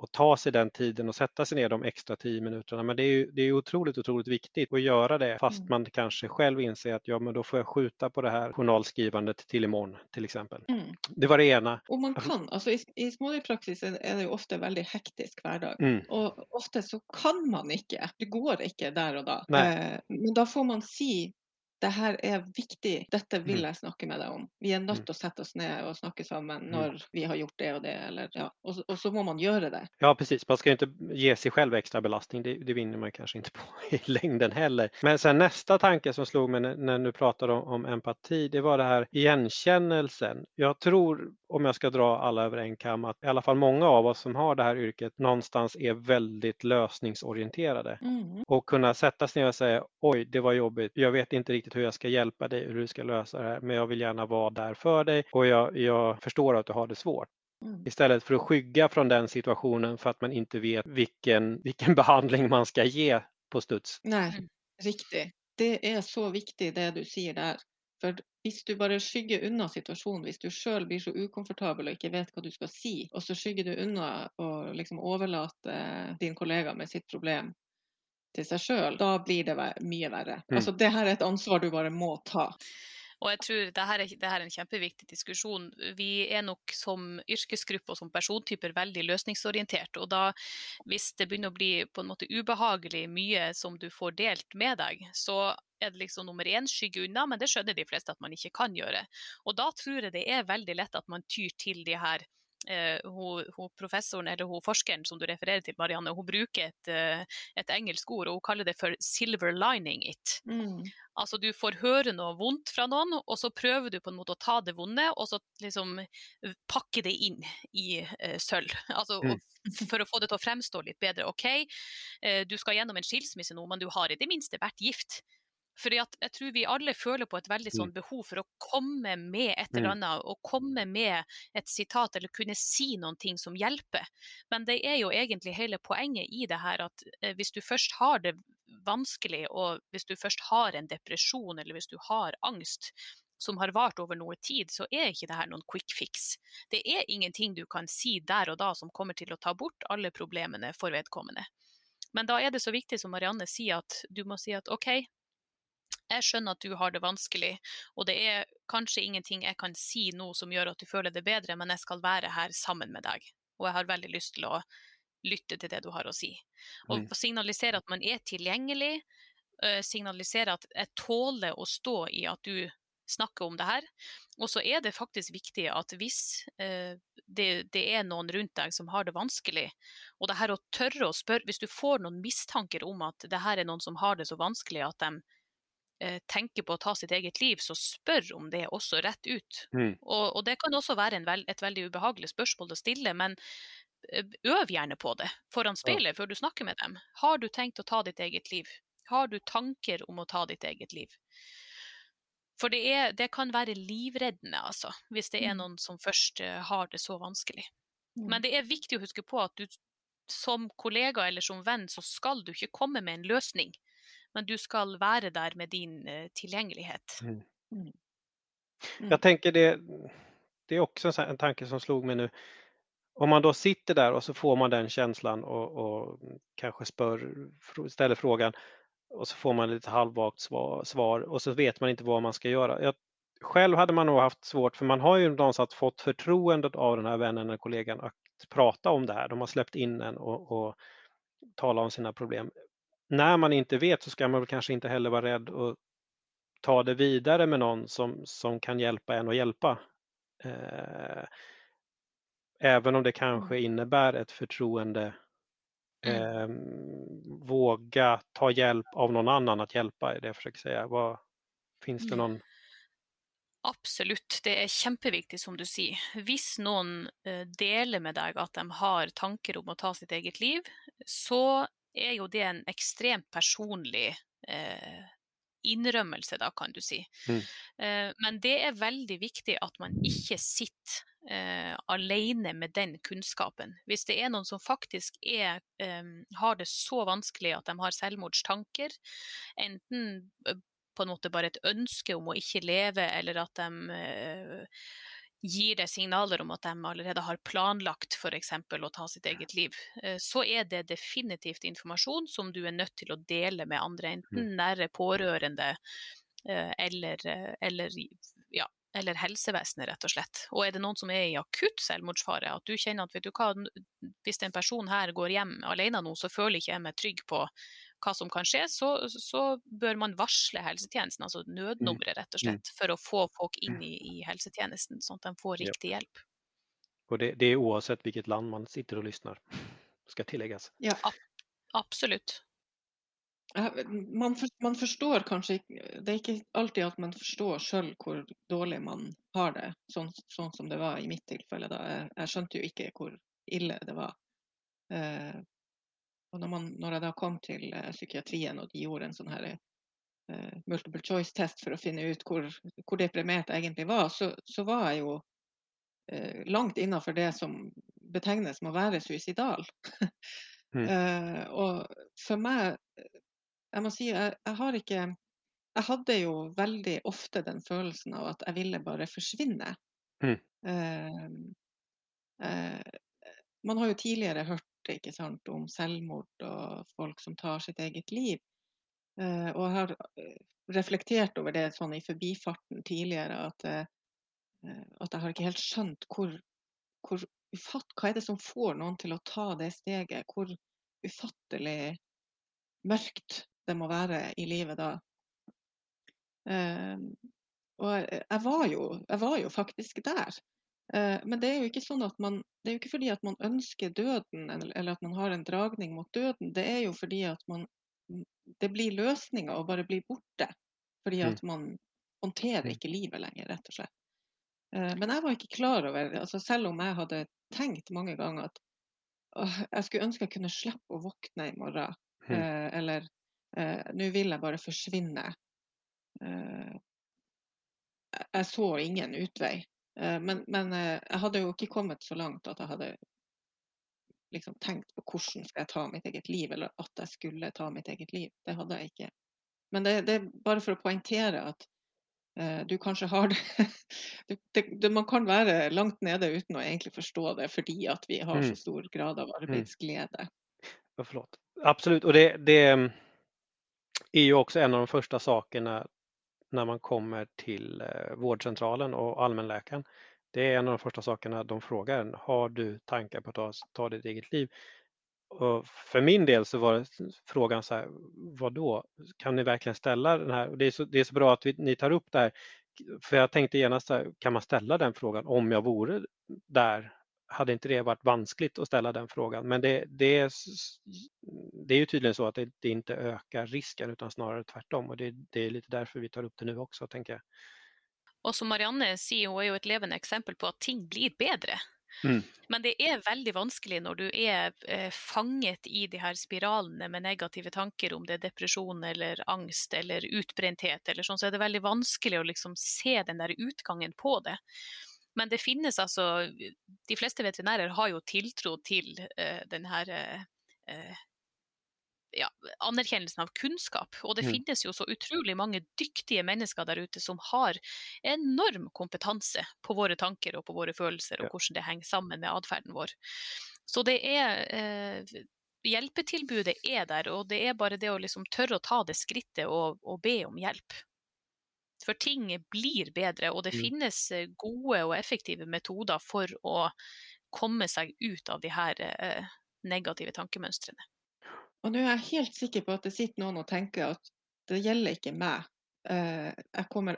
Speaker 1: och ta sig den tiden och sätta sig ner de extra tio minuterna. Men det är ju det är otroligt, otroligt viktigt att göra det fast mm. man kanske själv inser att ja, men då får jag skjuta på det här journalskrivandet till imorgon till exempel. Mm. Det var det ena.
Speaker 3: Och man kan, alltså i, i smålig-praksis är det ju ofta väldigt hektisk hverdag. Mm. Och ofta så kan man inte, det går inte där och då. Eh, men då får man si det her er viktig, dette vil mm. jeg snakke med deg om. Vi er nødt mm. til å sette oss ned og snakke sammen mm. når vi har gjort det og det. Eller, ja. og, og, så må man gjøre det.
Speaker 1: Ja, precis. Man skal inte ge sig själv extra belastning. Det, det vinner man kanskje ikke på i längden heller. Men sen nästa tanke som slog mig när, när du pratade om, om, empati, det var det här igenkännelsen. Jag tror, om jag ska dra alla över en kam, att i alla fall många av oss som har det här yrket någonstans är väldigt lösningsorienterade. Mm. Och kunna sätta sig ner och säga, oj, det var jobbigt. Jag vet inte riktigt hur jag ska hjälpa dig, hur du ska lösa det här, men jag vill gärna vara där för dig och jag, jag förstår att du har det svårt. Mm. Istället för att skygga från den situationen för att man inte vet vilken, vilken behandling man ska ge på studs.
Speaker 3: Nej, riktigt. Det är så viktigt det du sier der. For hvis du bare skygger unna situasjonen, hvis du sjøl blir så ukomfortabel og ikke vet hva du skal si, og så skygger du unna å liksom overlate din kollega med sitt problem til seg sjøl, da blir det mye verre. Mm. Altså, det her er et ansvar du bare må ta.
Speaker 2: Og jeg tror det her, er, det her, er, en kjempeviktig diskusjon. Vi er nok som yrkesgruppe og som persontyper veldig løsningsorientert. Og da, hvis det begynner å bli på en måte ubehagelig mye som du får delt med deg, så er det liksom nummer én skygge unna, men det skjønner de fleste at man ikke kan gjøre. Og da tror jeg det er veldig lett at man tyr til de her Uh, hun, hun, professoren eller hun forskeren som du refererer til, Marianne, hun bruker et, uh, et, engelsk ord og hun kaller det for 'silver lining it'. Mm. Altså du får høre noe vondt fra noen, og så prøver du på en måte å ta det vonde og så liksom eh, pakke det inn i uh, sølv. Altså, mm. For å få det til å fremstå litt bedre. OK, du skal gjennom en skilsmisse nå, men du har i det minste vært gift. Fordi at jeg tror vi alle føler på et veldig sånn mm. behov for å komme med et eller mm. annet, og komme med et sitat eller kunne si noen ting som hjelper. Men det er jo egentlig hele poenget i det her at eh, hvis du først har det vanskelig, og hvis du først har en depresjon eller hvis du har angst, som har vart over noe tid, så er ikke det her noen quick fix. Det er ingenting du kan si der og da som kommer til å ta bort alle problemene for vedkommende. Men da er det så viktig som Marianne sier, at du må si at OK, jeg skjønner at du har det vanskelig, og det er kanskje ingenting jeg kan si nå som gjør at du føler det bedre, men jeg skal være her sammen med deg. Og jeg har veldig lyst til å lytte til det du har å si. Og signalisere at man er tilgjengelig, signalisere at jeg tåler å stå i at du snakker om det her. Og så er det faktisk viktig at hvis eh, det, det, er noen rundt deg som har det vanskelig, og det her å tørre å spørre Hvis du får noen mistanker om at det her er noen som har det så vanskelig at de tenker på å ta sitt eget liv, så spør om det også rett ut. Mm. Og, og, det kan også være veld, et veldig ubehagelig spørsmål å stille, men eh, øv gjerne på det foran speilet før du snakker med dem. Har du tenkt å ta ditt eget liv? Har du tanker om å ta ditt eget liv? For det, er, det kan være livreddende, altså, hvis det er mm. noen som først uh, har det så vanskelig. Mm. Men det er viktig å huske på at du som kollega eller som venn, så skal du ikke komme med en løsning, men du skal være der med din uh, tilgjengelighet. Mm.
Speaker 1: mm. Mm. Jag tänker det, det är också en tanke som slog mig nu. Om man då sitter där och så får man den känslan och, och kanske spör, ställer frågan, och så får man litt halvvagt svar, svar och så vet man inte vad man ska göra. Jag, själv hade man nog haft svårt för man har ju någonstans fått förtroendet av den här vännen eller kollegan att prata om det här. De har släppt in en och, och tala om sina problem. När man inte vet så ska man väl kanske inte heller vara rädd att ta det vidare med någon som, som kan hjälpa en att hjälpa. Eh, även om det kanske mm. innebär ett förtroende Mm. Eh, våga ta hjälp av någon annan att hjälpa, är det jag försöker säga. Vad, finns det någon
Speaker 2: Absolutt, det er kjempeviktig som du sier. Hvis noen eh, deler med deg at de har tanker om å ta sitt eget liv, så er jo det en ekstremt personlig eh, innrømmelse, da, kan du si. Mm. Eh, men det er veldig viktig at man ikke sitter eh, alene med den kunnskapen. Hvis det er noen som faktisk er, eh, har det så vanskelig at de har selvmordstanker, enten eh, på en måte bare et ønske om å ikke leve, eller at de eh, gir deg signaler om at de allerede har planlagt f.eks. å ta sitt eget liv, eh, så er det definitivt informasjon som du er nødt til å dele med andre, enten mm. nære pårørende eller, eller ja, eller helsevesenet, rett og slett. Og er det noen som er i akutt selvmordsfare, at du kjenner at vet du hva, hvis en person her går hjem alene nå, så føler ikke jeg meg trygg på hva som kan skje, så, så bør man varsle helsetjenesten, altså mm. nødnummeret, rett og mm. slett, for å få folk inn i, i helsetjenesten, sånn at de får riktig hjelp.
Speaker 1: Og det, det, er uansett hvilket land man sitter og lytter, skal tillegges.
Speaker 2: Ja, absolutt.
Speaker 3: Man, for, man, forstår kanskje ikke Det er ikke alltid at man forstår sjøl hvor dårlig man har det, sånn, sånn, som det var i mitt tilfelle. da. Jeg, jeg skjønte jo ikke hvor ille det var. Eh, og når, man, når, jeg da kom til eh, psykiatrien og de gjorde en sånn her uh, multiple choice-test for å finne ut hvor, hvor deprimert jeg egentlig var, så, så var jeg jo uh, langt innafor det som betegnes som å være suicidal. mm. uh, og for meg jeg må si jeg, jeg har ikke Jeg hadde jo veldig ofte den følelsen av at jeg ville bare forsvinne. Mm. Man har jo tidligere hørt ikke sant, om selvmord og folk som tar sitt eget liv. Eh, og jeg har eh, reflektert over det sånn i forbifarten tidligere at, eh, at jeg har ikke helt skjønt hvor, hvor ufatt, hva er det som får noen til å ta det steget? Hvor ufattelig mørkt det må være i livet da. Og jeg var, jo, jeg var, jo, faktisk der. Uh, men det er jo ikke sånn at man Det er jo ikke fordi at man ønsker døden eller, eller, at man har en dragning mot døden. Det er jo fordi at man Det blir løsninger å bare bli borte. Fordi at mm. man håndterer mm. ikke livet lenger, rett og slett. Uh, men jeg var ikke klar over altså Selv om jeg hadde tenkt mange ganger at jeg skulle ønske jeg kunne slippe å våkne i morgen. Mm. eller Eh, Nå vil jeg bare forsvinne. Eh, jeg så ingen utvei. Eh, men, men, jeg hadde jo ikke kommet så langt at jeg hadde liksom tenkt på hvordan skal jeg ta mitt eget liv, eller at jeg skulle ta mitt eget liv. Det hadde jeg ikke. Men det, det er bare for å poengtere at uh, du kanskje har det, det, det, Man kan være langt nede uten å egentlig forstå det, fordi at vi har så mm. stor grad av mm. arbeidsglede.
Speaker 1: Mm. Absolutt. Og det, det är ju också en av de första sakerna när man kommer till eh, vårdcentralen och allmänläkaren. Det är en av de första sakerna de frågar. Har du tankar på att ta, ta ditt eget liv? Och för min del så var frågan så här, vad? Kan ni verkligen ställa den här? Det är så, det är så bra att vi, ni tar upp det här. för jag tänkte genast, kan man ställa den frågan om jag vore där? Hade inte det varit vanskligt att ställa den frågan? Men det, det, det är ju tydligen så att det, det inte ökar risken utan snarare tvärtom och det, det, är lite därför vi tar upp det nu också, tänker jag.
Speaker 2: Och som Marianne säger, hon är ju ett levande exempel på att ting blir bättre Mm. Men det er veldig vanskelig når du er eh, fanget i de her spiralene med negative tanker, om det er depresjon eller angst eller utbrenthet, eller sånn, så er det veldig vanskelig å liksom se den der utgangen på det. Men det finnes altså De fleste veterinærer har jo tiltro til uh, den her uh, ja, anerkjennelsen av kunnskap. Og det mm. finnes jo så utrolig mange dyktige mennesker der ute som har enorm kompetanse på våre tanker og på våre følelser, og hvordan det henger sammen med atferden vår. Så det er eh, Hjelpetilbudet er der, og det er bare det å liksom tørre å ta det skrittet og, og be om hjelp. For ting blir bedre, og det mm. finnes eh, gode og effektive metoder for å komme seg ut av de her eh, negative tankemønstrene.
Speaker 3: Og nå er jeg helt sikker på at det sitter noen og tenker at det gjelder ikke meg. Eh,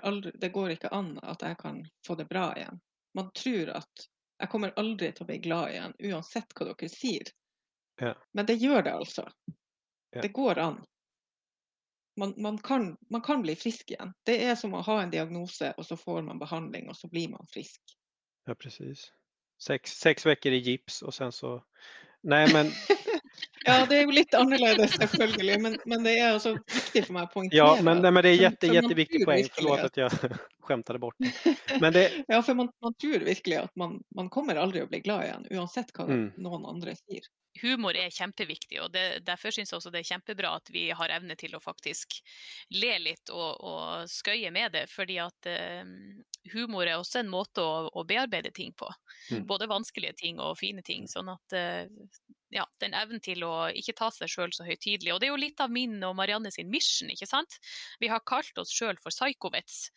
Speaker 3: aldri, det går ikke an at jeg kan få det bra igjen. Man tror at jeg kommer aldri til å bli glad igjen, uansett hva dere sier. Ja. Men det gjør det altså. Ja. Det går an. Man, man, kan, man, kan, bli frisk igjen. Det er som å ha en diagnose, og så får man behandling, og så blir man frisk.
Speaker 1: Ja, precis. Sex, sex veckor i gips och sen så... Nej, men
Speaker 3: Ja, det er jo litt annerledes, selvfølgelig, men, men det er også viktig for meg å poengtere.
Speaker 1: Ja, men, nej, men det er jätte, jätteviktig poäng. at jeg jag skämtade bort
Speaker 3: men det. Ja, for man, man tror virkelig at man, man kommer aldri å bli glad igjen, uansett hva mm. noen andre sier
Speaker 2: humor er kjempeviktig, og det, derfor syns jeg også det er kjempebra at vi har evne til å faktisk le litt og, og skøye med det. Fordi at eh, humor er også en måte å, å bearbeide ting på. Mm. Både vanskelige ting og fine ting. Sånn at uh, ja, den evnen til å ikke ta seg sjøl så høytidelig. Og det er jo litt av min og Marianne sin mission, ikke sant. Vi har kalt oss sjøl for psykovets.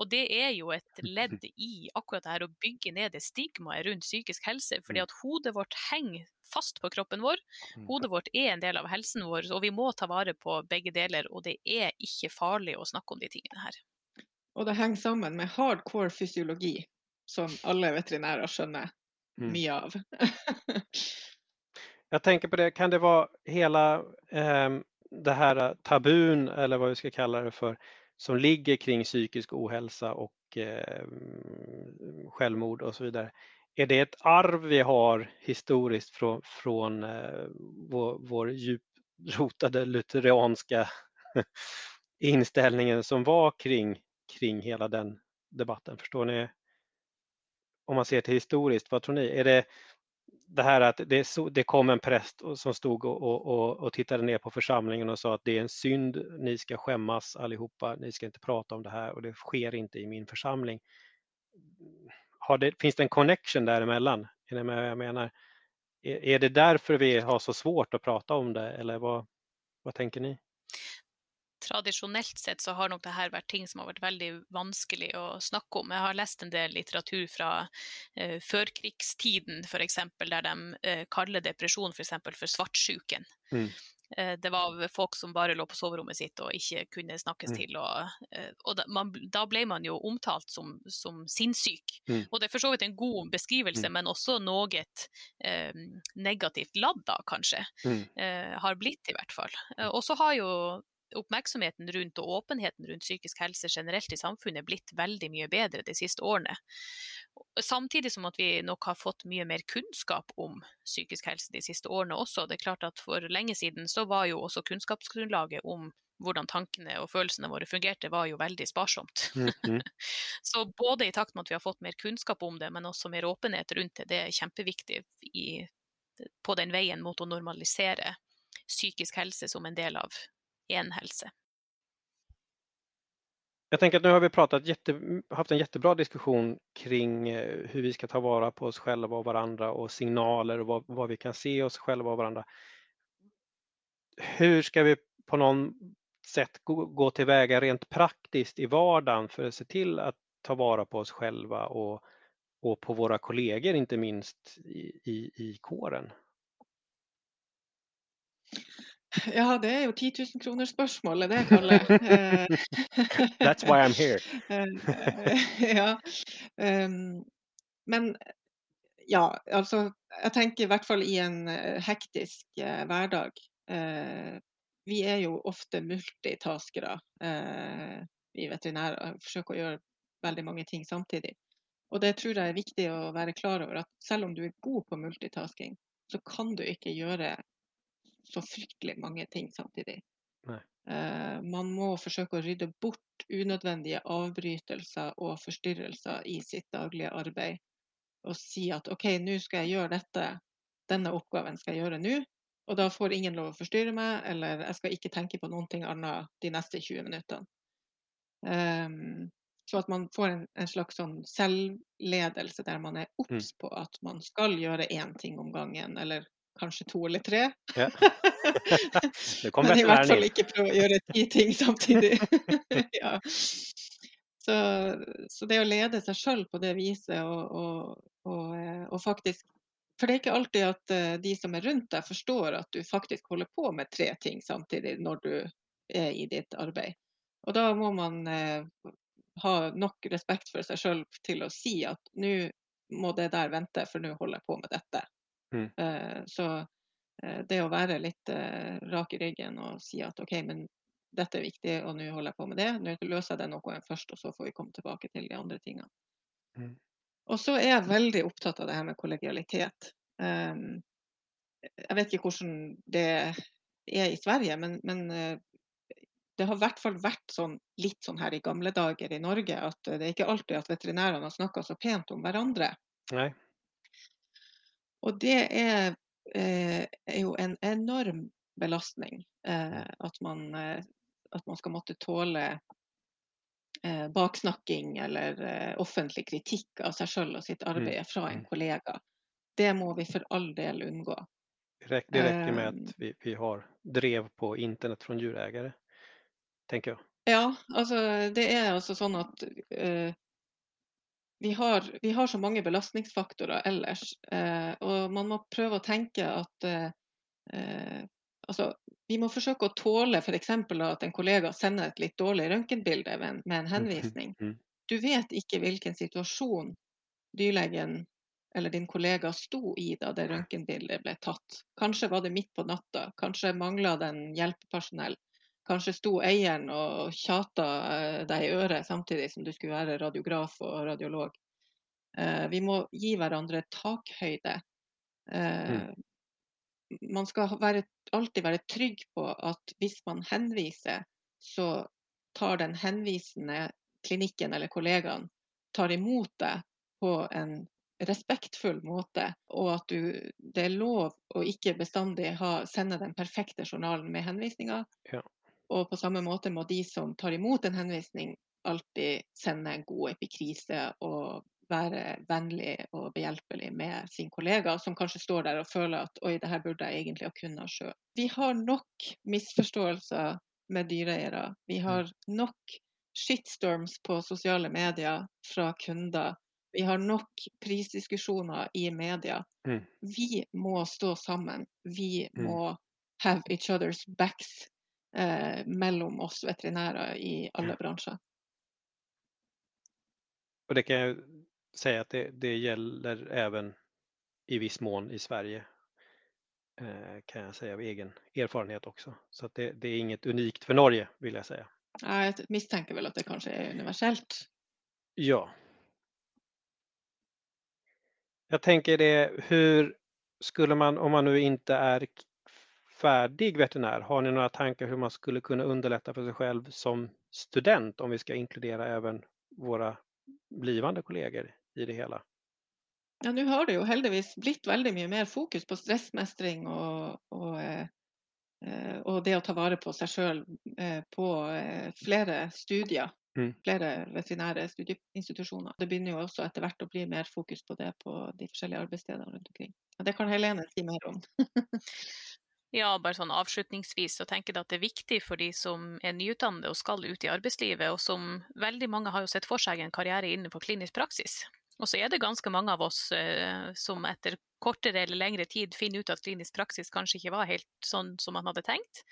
Speaker 2: Og det er jo et ledd i akkurat det her å bygge ned det stigmaet rundt psykisk helse. Fordi mm. at hodet vårt henger fast på kroppen vår. Mm. Hodet vårt er en del av helsen vår, og vi må ta vare på begge deler. Og det er ikke farlig å snakke om de tingene her.
Speaker 3: Og det henger sammen med hardcore fysiologi, som alle veterinærer skjønner mm. mye av.
Speaker 1: Jag tänker på det, kan det vara hela eh, det här tabun eller vad vi ska kalla det för som ligger kring psykisk ohälsa och eh, självmord och så vidare. Är det ett arv vi har historiskt från, från eh, vår, vår djuprotade lutheranska inställningen som var kring, kring hela den debatten? Förstår ni? Om man ser till historiskt, vad tror ni? Är det, det här att det, det kom en präst som stod och, och, och, tittade ner på församlingen och sa att det är en synd, ni ska skämmas allihopa, ni ska inte prata om det här och det sker inte i min församling. Det, finns det en connection däremellan? Är det med jag menar? Är, är det därför vi har så svårt att prata om det eller vad, vad tänker ni?
Speaker 2: Tradisjonelt sett så har nok det her vært ting som har vært veldig vanskelig å snakke om. Jeg har lest en del litteratur fra eh, førkrigstiden f.eks., der de eh, kaller depresjon f.eks. For, for svartsjuken. Mm. Eh, det var folk som bare lå på soverommet sitt og ikke kunne snakkes mm. til. Og, eh, og da, man, da, ble man jo omtalt som, som sinnssyk. Mm. Og det er for så vidt en god beskrivelse, mm. men også noe eh, negativt ladd da, kanskje. Mm. Eh, har blitt, i hvert fall. Eh, og så har jo oppmerksomheten rundt og åpenheten rundt psykisk helse generelt i samfunnet blitt veldig mye bedre de siste årene. Samtidig som at vi nok har fått mye mer kunnskap om psykisk helse de siste årene også. Det er klart at For lenge siden så var jo også kunnskapsgrunnlaget om hvordan tankene og følelsene våre fungerte, var jo veldig sparsomt. Mm -hmm. så både i takt med at vi har fått mer kunnskap om det, men også mer åpenhet rundt det, det er kjempeviktig i, på den veien mot å normalisere psykisk helse som en del av enhälse.
Speaker 1: Jag tänker att nu har vi pratat jätte, haft en jättebra diskussion kring hvordan hur vi ska ta vara på oss själva och varandra och signaler vad, vad vi kan se oss själva och varandra. Hur ska vi på någon sätt gå, gå tillväga rent praktiskt i vardagen för att se till att ta vara på oss själva och, och på våra kollegor, inte minst i, i, i kåren?
Speaker 3: Ja, det er jo 10 000 kroner spørsmålet, det, Kalle.
Speaker 1: That's why I'm here.
Speaker 3: ja. Um, men ja, altså Jeg tenker i hvert fall i en hektisk uh, hverdag. Uh, vi er jo ofte multitaskere, uh, vi veterinærer. Forsøker å gjøre veldig mange ting samtidig. Og det tror jeg er viktig å være klar over at selv om du er god på multitasking, så kan du ikke gjøre så fryktelig mange ting samtidig. Uh, man må forsøke å rydde bort unødvendige avbrytelser og forstyrrelser i sitt daglige arbeid. Og si at OK, nå skal jeg gjøre dette, denne oppgaven skal jeg gjøre nå. Og da får ingen lov å forstyrre meg, eller jeg skal ikke tenke på noe annet de neste 20 minuttene. Um, så at man får en, en slags sånn selvledelse der man er obs mm. på at man skal gjøre én ting om gangen, eller kanskje to eller tre. Ja. Men i hvert fall ikke prøve å gjøre ti ting samtidig. ja. så, så, det å lede seg sjøl på det viset og, og, og, eh, og, faktisk For det er ikke alltid at eh, de som er rundt deg, forstår at du faktisk holder på med tre ting samtidig når du er i ditt arbeid. Og da må man eh, ha nok respekt for seg sjøl til å si at nå må det der vente, for nå holder jeg på med dette. Mm. Uh, så uh, det å være litt uh, rak i ryggen og si at OK, men dette er viktig, og nå holder jeg på med det. Nå løser jeg det noe først, og så får vi komme tilbake til de andre tingene. Mm. Og så er jeg veldig opptatt av det her med kollegialitet. Um, jeg vet ikke hvordan det er i Sverige, men, men det har i hvert fall vært sånn, litt sånn her i gamle dager i Norge at det er ikke alltid at veterinærene har snakka så pent om hverandre.
Speaker 1: Nei.
Speaker 3: Og det er, eh, er, jo en enorm belastning eh, at, man, eh, at, man, skal måtte tåle baksnakking eller offentlig kritikk av seg sjøl og sitt mm, arbeid fra en mm. kollega. Det må vi for all del unngå.
Speaker 1: Det rekker med at vi, vi har drev på internett fra dyreeiere, tenker jeg.
Speaker 3: Ja, altså det er altså sånn at uh, vi, har, vi, har, så mange belastningsfaktorer ellers. eh, og man må prøve å tenke at eh, altså, vi må forsøke å tåle f.eks. at en kollega sender et litt dårlig røntgenbilde med, med, en henvisning. Mm. Du vet ikke hvilken situasjon dyrlegen eller din kollega sto i da det røntgenbildet ble tatt. Kanskje var det midt på natta, kanskje mangla den hjelpepersonell. Kanskje sto eieren og tjata eh, deg i øret samtidig som du skulle være radiograf og radiolog. Eh, vi må gi hverandre takhøyde. Eh, mm. Man skal være, alltid være trygg på at hvis man henviser, så tar den henvisende klinikken eller kollegaen tar imot deg på en respektfull måte, og at du, det er lov å ikke bestandig ha, sende den perfekte journalen med henvisninger. Ja. Og på samme måte må de som tar imot en henvisning, alltid sende en god epikrise og være vennlig og behjelpelig med sin kollega, som kanskje står der og føler at oi, det her burde jeg egentlig ha kunnet sjøl. Vi har nok misforståelser med dyreeiere. Vi mm. har nok shitstorms på sosiale medier fra kunder. Vi har nok prisdiskusjoner i media. Mm. Vi må stå sammen. Vi mm. må have each other's backs eh, mellom oss veterinærer i alle bransjer.
Speaker 1: Og det kan jeg si at det, det gjelder even i viss mån i Sverige eh, kan jeg si av egen erfarenhet også. Så det, det, er inget unikt for Norge, vil jeg si.
Speaker 3: Jeg mistenker vel at det kanskje er universelt.
Speaker 1: Ja. Jeg tenker det, hur skulle man, om man nu inte är färdig veterinär, har ni några tankar hur man skulle kunna underlätta för sig själv som student om vi ska inkludera även våra blivande kollegor i det hele?
Speaker 3: Ja, nå har det jo heldigvis blitt veldig mye mer fokus på stressmestring og, og, eh, og det å ta vare på seg sjøl eh, på eh, flere studier. Mm. Flere veterinære studieinstitusjoner. Det begynner jo også etter hvert å bli mer fokus på det på de forskjellige arbeidsstedene rundt omkring. Og det kan Helene si mer om.
Speaker 2: Ja, bare sånn avslutningsvis så tenker jeg at det er viktig for de som er nyutdannede og skal ut i arbeidslivet, og som veldig mange har jo sett for seg en karriere innenfor klinisk praksis. Og så er det ganske mange av oss eh, som etter kortere eller lengre tid finner ut at klinisk praksis kanskje ikke var helt sånn som man hadde tenkt.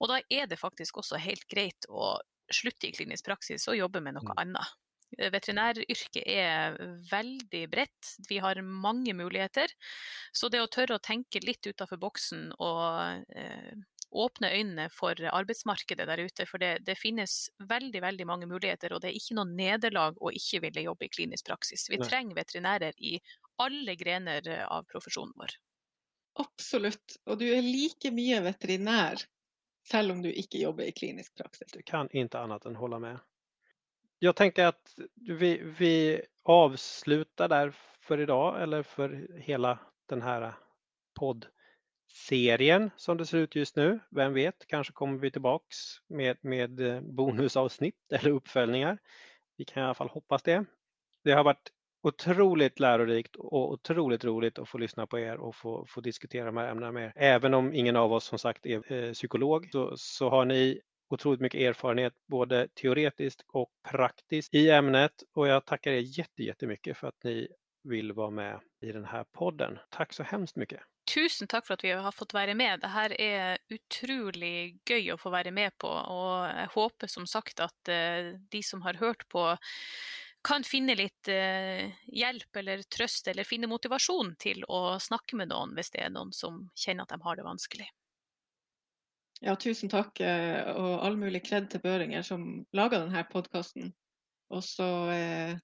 Speaker 2: Og da er det faktisk også helt greit å slutte i klinisk praksis og jobbe med noe mm. annet. Eh, veterinæryrket er veldig bredt, vi har mange muligheter. Så det å tørre å tenke litt utenfor boksen og eh, åpne øynene for arbeidsmarkedet der ute, for det, det, finnes veldig veldig mange muligheter, og det er ikke noe nederlag å ikke ville jobbe i klinisk praksis. Vi Nei. trenger veterinærer i alle grener av profesjonen vår.
Speaker 3: Absolutt, og du er like mye veterinær selv om du ikke jobber i klinisk praksis.
Speaker 1: Du kan ikke annet enn holde med. Jag tänker att vi, vi avslutar där för idag eller för hela den här poddserien som det ser ut just nu. Vem vet, kanske kommer vi tillbaks med, med eh, bonusavsnitt eller uppföljningar. Vi kan i alla fall hoppas det. Det har varit otroligt lärorikt och otroligt roligt att få lyssna på er och få, få diskutera de här ämnena med er. Även om ingen av oss som sagt är eh, psykolog så, så har ni otroligt mycket erfarenhet både teoretiskt och praktiskt i ämnet och jag tackar er jätte, jättemycket för att ni vill vara med i den här podden. Tack så hemskt mycket.
Speaker 2: Tusen takk for at vi har fått være med. Dette er utrolig gøy å få være med på. Og jeg håper som sagt at eh, de som har hørt på, kan finne litt eh, hjelp eller trøst eller finne motivasjon til å snakke med noen hvis det er noen som kjenner at de har det vanskelig.
Speaker 3: Ja, tusen takk, eh, og all mulig kred til Børinger som laga denne podkasten. Og så eh,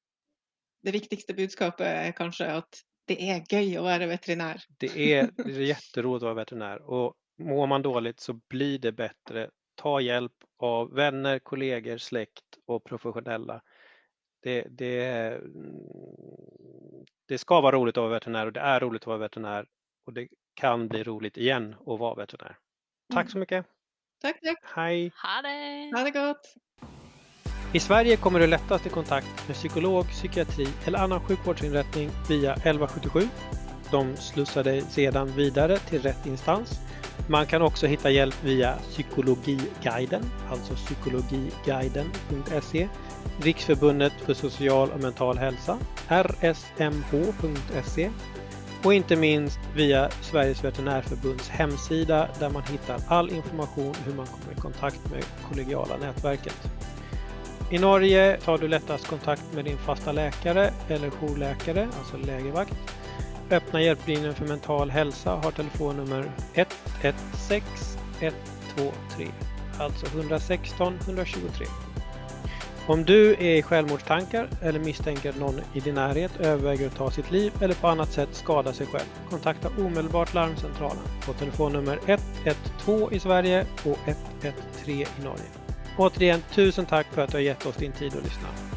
Speaker 3: Det viktigste budskapet er kanskje at det er gøy å være veterinær.
Speaker 1: Det er jätteroligt å være veterinær, og mår man dårlig så blir det bedre. Ta hjelp av venner, kolleger, slekt og profesjonelle. Det, det, det skal være rolig å være veterinær og det er rolig å være veterinær og det kan bli rolig igjen å være veterinær. Tack så mycket.
Speaker 3: Tack, tack.
Speaker 1: Hej.
Speaker 2: Ha det.
Speaker 3: Ha det gott.
Speaker 1: I Sverige kommer du lättast i kontakt med psykolog, psykiatri eller annan sjukvårdsinrättning via 1177. De slussar dig sedan vidare till rätt instans. Man kan också hitta hjälp via Psykologiguiden, alltså psykologiguiden.se, Riksförbundet för social och mental hälsa, rsmh.se och inte minst via Sveriges veterinärförbunds hemsida där man hittar all information hur man kommer i kontakt med kollegiala nätverket. I Norge tar du lättast kontakt med din fasta läkare eller jourläkare, alltså lägervakt. Öppna hjälplinjen för mental hälsa har telefonnummer 116 123, alltså 116 123. Om du är i självmordstankar eller misstänker någon i din närhet överväger att ta sitt liv eller på annat sätt skada sig själv, kontakta omedelbart larmcentralen på telefonnummer 112 i Sverige och 113 i Norge. Återigen, tusen tack för att du har gett oss din tid att lyssna.